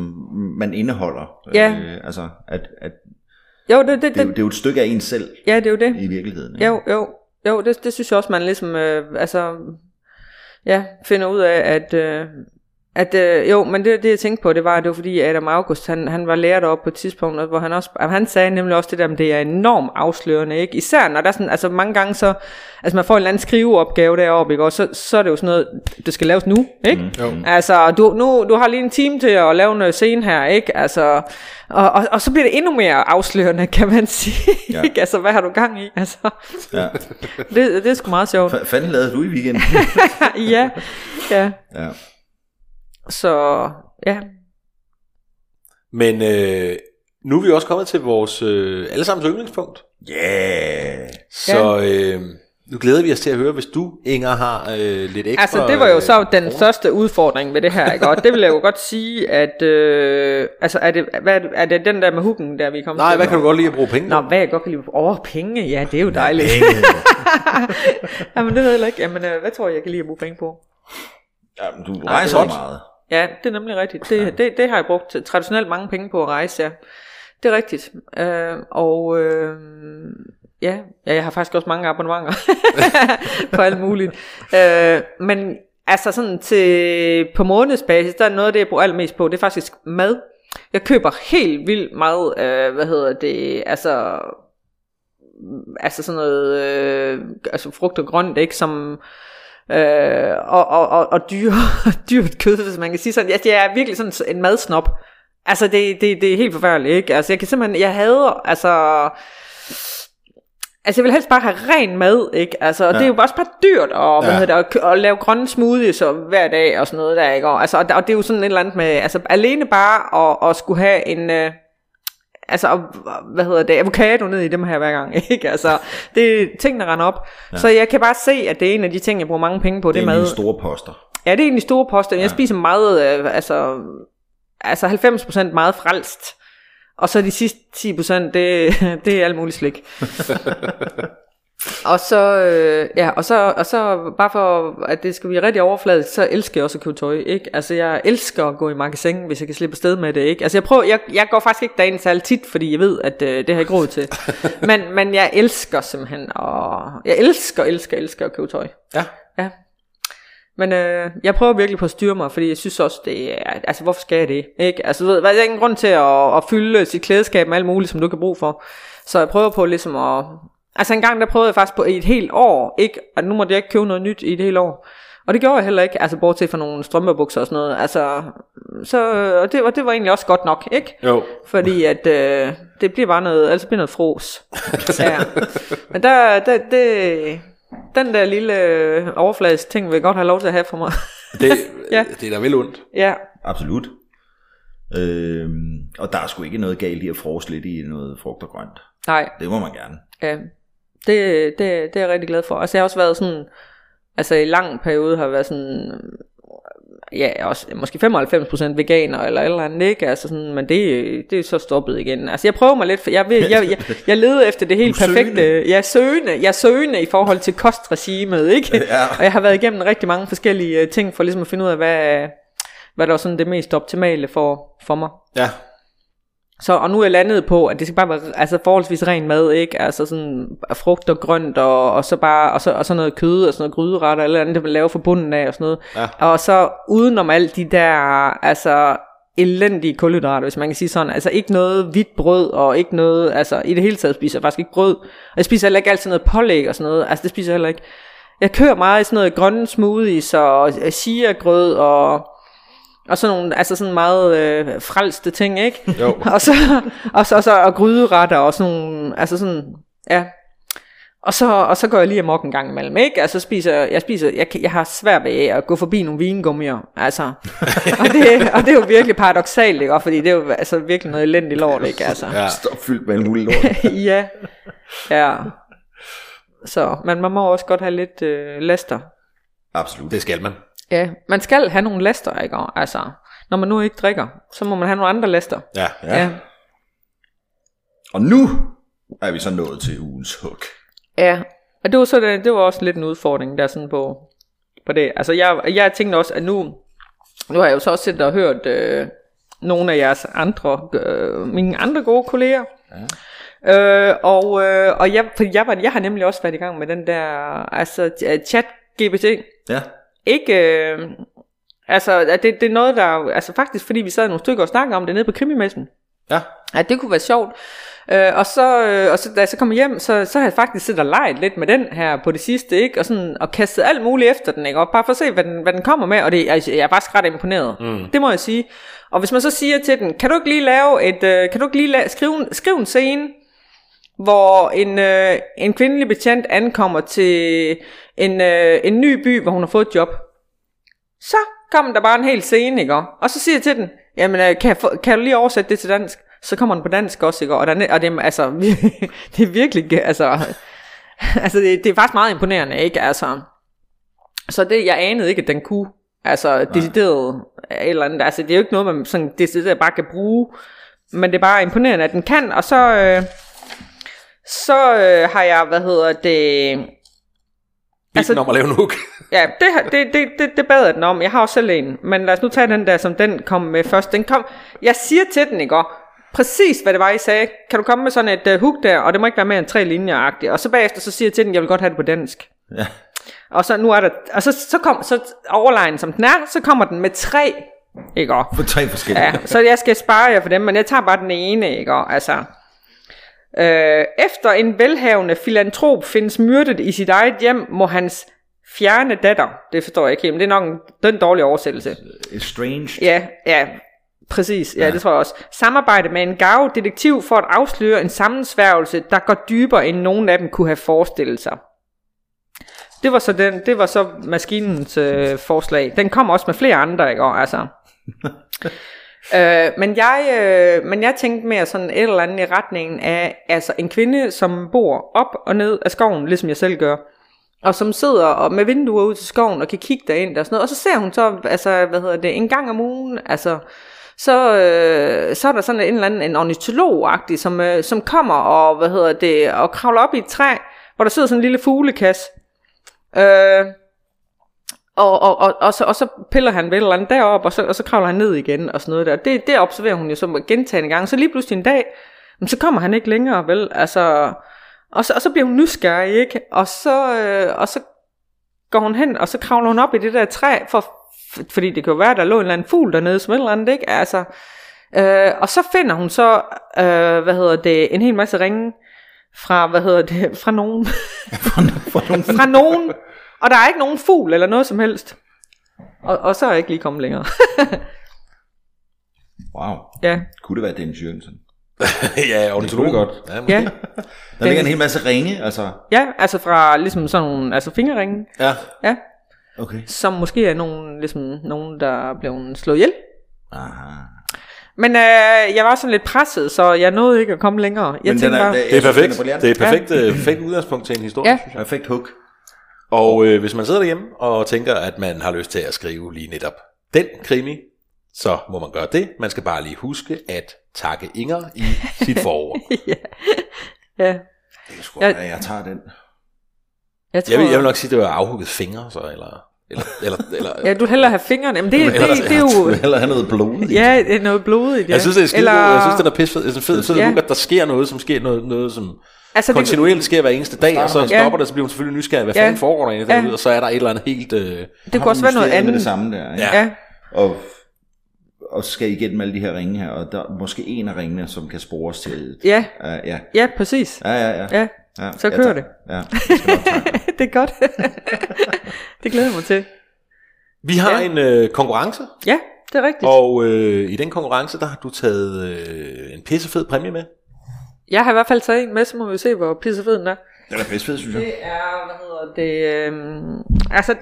man indeholder. Ja. Øh, altså, at, at jo, det, det, det, det, er jo, det er jo et stykke af en selv. Ja, det er jo det. I virkeligheden. Ja. Jo, jo, jo, det, det synes jeg også, man ligesom, øh, altså, ja, finder ud af, at, øh, at øh, jo, men det, det jeg tænkte på, det var, det var fordi Adam August, han, han var lærer op på et tidspunkt, hvor han også, han sagde nemlig også det der, at det er enormt afslørende, ikke? Især når der er sådan, altså mange gange så, altså man får en eller anden skriveopgave deroppe, ikke? Og så, så er det jo sådan noget, det skal laves nu, ikke? Mm, altså, du, nu, du har lige en time til at lave en scene her, ikke? Altså, og, og, og så bliver det endnu mere afslørende, kan man sige. Ja. ikke? Altså, hvad har du gang i? Altså, ja. det, det er sgu meget sjovt. Hvad fanden lavede du i weekenden? <laughs> ja, ja. ja. Så ja. Men øh, nu er vi også kommet til vores øh, allesammens yndlingspunkt. Yeah. Så øh, Nu glæder vi os til at høre, hvis du, Inger, har øh, lidt ekstra... Altså, det var jo så øh, den kroner. største udfordring ved det her, ikke? Og det vil jeg jo godt sige, at... Øh, altså, er det, hvad, er det, den der med hooken, der vi kom Nej, til? hvad kan du godt lide at bruge penge Nå, hvad jeg godt kan lide? Åh, oh, penge, ja, det er jo dejligt. <laughs> Jamen, det ved jeg heller ikke. Jamen, øh, hvad tror jeg, jeg kan lide at bruge penge på? Jamen, du er rejser godt. meget. Ja, det er nemlig rigtigt. Det, det, det har jeg brugt traditionelt mange penge på at rejse, ja. Det er rigtigt. Øh, og øh, ja, ja, jeg har faktisk også mange abonnementer <laughs> på alt muligt. Øh, men altså sådan til på månedsbasis, der er noget af det, jeg bruger allermest på, det er faktisk mad. Jeg køber helt vildt meget, øh, hvad hedder det, altså altså sådan noget, øh, altså frugt og grønt, ikke, som, øh, og, og, og, og dyre, <laughs> dyrt kød, hvis man kan sige sådan. Jeg, jeg er virkelig sådan en madsnop. Altså, det, det, det er helt forfærdeligt, ikke? Altså, jeg kan simpelthen, jeg hader, altså, Altså jeg vil helst bare have ren mad, ikke? Altså, og ja. det er jo også bare dyrt og, hvad Ja. hedder det, at, at lave grønne smoothies og hver dag og sådan noget der, ikke? Og, altså, og, og det er jo sådan et eller andet med, altså alene bare at, at skulle have en, øh, altså, og- hvad hedder det, avocado ned i dem her hver gang, <laughs> ikke? Altså, det er ting, der render op. Ja. Så jeg kan bare se, at det er en af de ting, jeg bruger mange penge på, det, Det er mad. mine store poster. Ja, det er egentlig store poster. Jeg spiser meget, øh, altså, altså 90% meget frelst. Og så de sidste 10%, det, <laughs> det er alt muligt slik. <laughs> og så, øh, ja, og så, og så bare for, at det skal blive rigtig overfladisk, så elsker jeg også at købe tøj, ikke? Altså, jeg elsker at gå i magasin, hvis jeg kan slippe afsted med det, ikke? Altså, jeg prøver, jeg, jeg går faktisk ikke derind særlig tit, fordi jeg ved, at øh, det har jeg ikke råd til. <laughs> men, men jeg elsker simpelthen, og jeg elsker, elsker, elsker at købe tøj. Ja. Ja. Men øh, jeg prøver virkelig på at styre mig, fordi jeg synes også, det er, altså hvorfor skal jeg det? Ikke? Altså, du ved, der er ingen grund til at, at fylde sit klædeskab med alt muligt, som du kan bruge for. Så jeg prøver på ligesom at, altså en gang der prøvede jeg faktisk på et helt år, ikke? Og nu måtte jeg ikke købe noget nyt i et helt år. Og det gjorde jeg heller ikke, altså bortset fra nogle strømpebukser og sådan noget. Altså, så, og det, og det var egentlig også godt nok, ikke? Jo. Fordi at øh, det bliver bare noget, altså bliver noget fros. <laughs> ja. Men der, der, det, den der lille øh, overfladisk ting vil jeg godt have lov til at have for mig. <laughs> Det, Ja. det er da vel ondt. ja, Absolut. Øhm, og der er sgu ikke noget galt i at frose lidt i noget frugt og grønt. nej, Det må man gerne. ja. Det, det, det er jeg rigtig glad for. Altså jeg har også været sådan, altså i lang periode har jeg været sådan, ja, også, måske 95% veganer eller eller andet, ikke? Altså sådan, men det, det er så stoppet igen. Altså jeg prøver mig lidt, for jeg, vil, jeg, jeg, jeg leder efter det helt er perfekte. søgende. Jeg er søgende, jeg er søgende i forhold til kostregimet, ikke? Ja. Og jeg har været igennem rigtig mange forskellige øh, ting, for ligesom at finde ud af, hvad, hvad der er sådan det mest optimale for, for mig. Ja. Så, og nu er jeg landet på, at det skal bare være altså, forholdsvis ren mad, ikke? Altså sådan frugt og grønt, og, og så bare, og så, og så noget kød, og sådan noget gryderetter, eller andet, det man laver fra bunden af, og sådan noget. Ja. Og så udenom alt de der, altså elendige kulhydrater, hvis man kan sige sådan. Altså ikke noget hvidt brød, og ikke noget, altså i det hele taget spiser jeg faktisk ikke brød. Og jeg spiser heller ikke altid noget pålæg og sådan noget. Altså det spiser jeg heller ikke. Jeg kører meget i sådan noget grønne smoothies, og chia-grød, og og sådan nogle, altså sådan meget øh, frelste ting, ikke? Jo. <laughs> og så, og så, og så og gryderetter og sådan nogle, altså sådan, ja. Og så, og så går jeg lige amok en gang imellem, ikke? Altså spiser, jeg spiser, jeg, jeg har svært ved at gå forbi nogle vingummier, altså. <laughs> og, det, og det er jo virkelig paradoxalt, ikke? Og Fordi det er jo altså virkelig noget elendigt lort, ikke? Altså. Ja. Stop fyldt med alt muligt lort. <laughs> ja. Ja. Så, men man må også godt have lidt øh, laster. Absolut. Det skal man. Ja, man skal have nogle laster, ikke? Og Altså, når man nu ikke drikker, så må man have nogle andre laster. Ja. Ja. Ja. Og nu er vi så nået til ugens hook. Ja, og det var, så det, det var også lidt en udfordring der sådan på, på det. Altså jeg, jeg tænkte også, at nu, nu har jeg jo så også siddet og hørt øh, nogle af jeres andre, øh, mine andre gode kolleger. Ja. Øh, og øh, og jeg, for jeg, var, jeg har nemlig også været i gang med den der, altså chat GPT. Ja. Ikke, øh, altså det, det er noget der, altså faktisk fordi vi sad nogle stykker og snakkede om det nede på krimimessen. Ja. at det kunne være sjovt. Øh, og så, øh, og så da jeg så kom hjem, så, så har jeg faktisk siddet og leget lidt med den her på det sidste, ikke? Og, sådan, og kastet alt muligt efter den, ikke? Og bare for at se, hvad den, hvad den kommer med, og det, altså, jeg er faktisk ret imponeret. Mm. Det må jeg sige. Og hvis man så siger til den, kan du ikke lige lave et, øh, kan du ikke lige lave, skrive, en- skrive en scene, hvor en, øh, en kvindelig betjent ankommer til en, øh, en ny by, hvor hun har fået et job. Så kommer der bare en hel scene, ikke? Og så siger jeg til den, jamen øh, kan, jeg få, kan du lige oversætte det til dansk? Så kommer den på dansk også, ikke? Og, der, er- og det, er, altså, <laughs> det er virkelig, altså, <laughs> altså, det, det er faktisk meget imponerende, ikke? Altså, så det, jeg anede ikke, at den kunne, altså, decideret et eller andet. Altså, det er jo ikke noget, man sådan decideret bare kan bruge, men det er bare imponerende, at den kan, og så, øh, så øh, har jeg, hvad hedder det, Altså, Altså- om at lave en hook. <laughs> Ja, det, det, det, det, det bad jeg den om. Jeg har også selv en. Men lad os nu tage den der, som den kom med først. Den kom, jeg siger til den, ikke? Præcis hvad det var, I sagde. Kan du komme med sådan et uh, hook der, og det må ikke være mere end tre linjer -agtigt. Og så bagefter, så siger jeg til den, jeg vil godt have det på dansk. Ja. Og så nu er der, og så, så kom, så overline som den er, så kommer den med tre, ikke? For tre forskellige. Ja, så jeg skal spare jer for dem, men jeg tager bare den ene, ikke? Altså, øh, efter en velhavende filantrop findes myrdet i sit eget hjem, må hans fjerne datter, det forstår jeg ikke men det er nok en, det er en dårlig oversættelse. Estranged. Ja, ja, præcis, ja, ja, det tror jeg også. Samarbejde med en gave detektiv for at afsløre en sammensværgelse, der går dybere end nogen af dem kunne have forestillet sig. Det var så, den, det var så maskinens øh, forslag. Den kom også med flere andre, ikke? Og, altså. <laughs> øh, men, jeg, øh, men jeg tænkte mere sådan et eller andet i retningen af altså en kvinde, som bor op og ned af skoven, ligesom jeg selv gør. Og som sidder og med vinduer ud til skoven og kan kigge derind og sådan noget. Og så ser hun så, altså, hvad hedder det, en gang om ugen, altså, så, øh, så er der sådan en eller anden en ornitolog som, øh, som kommer og, hvad hedder det, og kravler op i et træ, hvor der sidder sådan en lille fuglekasse. Øh, og, og, og, og, så, og så piller han ved et eller andet derop, og så, og så kravler han ned igen og sådan noget der. Det, det observerer hun jo så gentagende gange. Så lige pludselig en dag, men så kommer han ikke længere, vel? Altså, og, så, og så bliver hun nysgerrig, ikke? Og så, øh, og så går hun hen, og så kravler hun op i det der træ, for, fordi det kan jo være, der lå en eller anden fugl dernede, som et eller andet, ikke? Altså, øh, og så finder hun så, øh, hvad hedder det, en hel masse ringe fra, hvad hedder det, fra nogen. <laughs> For nogle fra nogen. Og der er ikke nogen fugl eller noget som helst. Og, og så er jeg ikke lige kommet længere. <laughs> Wow. ja, Kunne det være Dennis Jørgensen? <laughs> ja, ornitolog. Det kunne det Ja, måske. ja, <laughs> Der ligger en hel masse ringe, altså. ja, altså fra ligesom sådan nogle, altså fingerringe, ja. ja, Okay. som måske er nogen, ligesom nogen, der er blevet slået ihjel. Aha. Men øh, jeg var sådan lidt presset, så jeg nåede ikke at komme længere. Jeg Men tænkte er- bare, det- er perfekt. er. Det er perfekt, ja. perfekt udgangspunkt til en historie, Ja. synes jeg. Perfekt hook. Og øh, hvis man sidder derhjemme og tænker, at man har lyst til at skrive lige netop den krimi, så må man gøre det. Man skal bare lige huske at takke Inger i <laughs> sit forord. ja, ja, Det er sgu, Jeg- jeg tager den. jeg tror, Jeg vil, jeg vil nok sige, at det var afhugget fingre, så, eller, eller, eller, eller ja, du hellere have fingrene, men det, det, Ellers- det, det er jo, <laughs> Du vil hellere have noget blod i. ja, det er noget blodigt, ja. Jeg synes, det er skide Eller- Eller... Jeg synes, den er pissefed. Det er sådan fed, fed Ja. ja. at der sker noget, som sker noget, noget som altså, det, kontinuerligt sker hver eneste dag, og så Ja. stopper det, så bliver hun selvfølgelig nysgerrig. Hvad Ja. fanden foregår der egentlig Ja. derude? Og så er der et eller andet helt... Øh, det kunne også være noget Med andet. det samme der, ikke? Ja. Ja, Og, og skal igennem alle de her ringe her, og der er måske en af ringene, som kan spores til. ja, Ja, ja. ja, præcis. Ja, ja, ja. Ja, ja. så ja, kører tak. det. Ja, det. <laughs> det er godt. <laughs> det glæder jeg mig til. vi har Ja. en øh, konkurrence, Ja, det er rigtigt. og øh, i den konkurrence, der har du taget øh, en pissefed præmie med. Jeg har i hvert fald taget en med, så må vi se, hvor pissefed den er. Den er pisse fed, synes jeg. Det er, hvad hedder det, øhm, altså,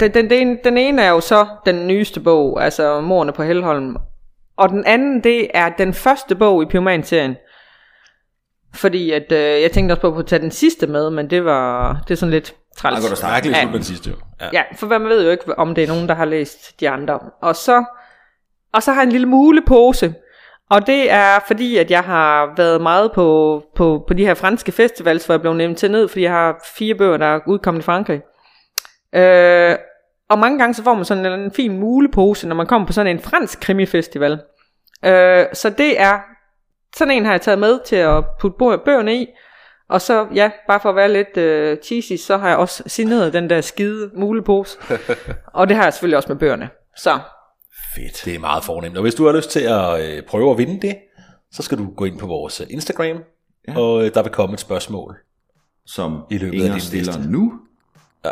den, den, den, den ene er jo så den nyeste bog, altså Morne på Helholm, og den anden, det er den første bog i Pyroman-serien. Fordi at, øh, jeg tænkte også på at tage den sidste med, men det var, det er sådan lidt træls. Godt at starte. Mærkeligt Ja. den sidste, jo. Ja. Ja, for man ved jo ikke, om det er nogen, der har læst de andre. Og så, og så har jeg en lille mulepose. Og det er fordi, at jeg har været meget på, på, på de her franske festivals, hvor jeg blev nemt til ned, fordi jeg har fire bøger, der er udkommet i Frankrig. Øh, og mange gange så får man sådan en, fin mulepose, når man kommer på sådan en fransk krimifestival. Øh, så det er, sådan en har jeg taget med til at putte bø- bøgerne i. Og så, ja, bare for at være lidt øh, cheesy, så har jeg også signeret den der skide mulepose. <laughs> og det har jeg selvfølgelig også med bøgerne. Så, Fedt. Det er meget fornemt. Og hvis du har lyst til at øh, prøve at vinde det, så skal du gå ind på vores øh, Instagram, ja. og øh, der vil komme et spørgsmål. Som I løbet af Inger din stiller liste. nu. <laughs>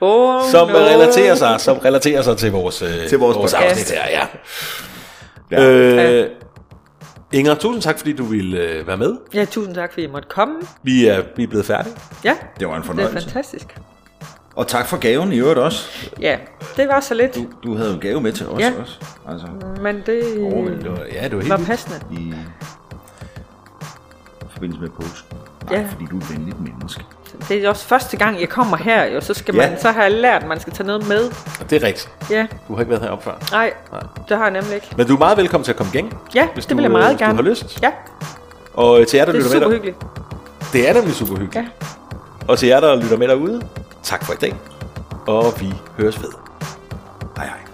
oh, Som no. relaterer sig, som relaterer sig til vores, øh, Til vores vores podcast. afsnit her, ja. Ja. Øh, Inger, tusind tak, fordi du ville øh, være med. Ja, tusind tak, fordi I måtte komme. Vi er, vi er blevet færdige. Ja, Det var en det er fornøjelse. fantastisk. Og tak for gaven i øvrigt også. Ja, det var så lidt, Du, du havde jo gave med til os Ja. også. Altså, men det Det var, ja, det var helt var passende. i, forbindelse med påske. Nej, Ja. fordi du er et venligt menneske. Det er også første gang, jeg kommer her, jo. Så, skal Ja. man, så har jeg lært, at man skal tage noget med. Og det er rigtigt. Ja, Du har ikke været heroppe før. nej, Nej. det har jeg nemlig ikke. Men du er meget velkommen til at komme igen. Ja, hvis det du, vil jeg øh, meget hvis gerne. du har lyst. Ja, Og øh, til jer, der det er lytter med super der, hyggeligt. det er nemlig super hyggeligt. Ja. Og til jer, der lytter med derude, Tak for i dag, og vi høres ved. Hej hej.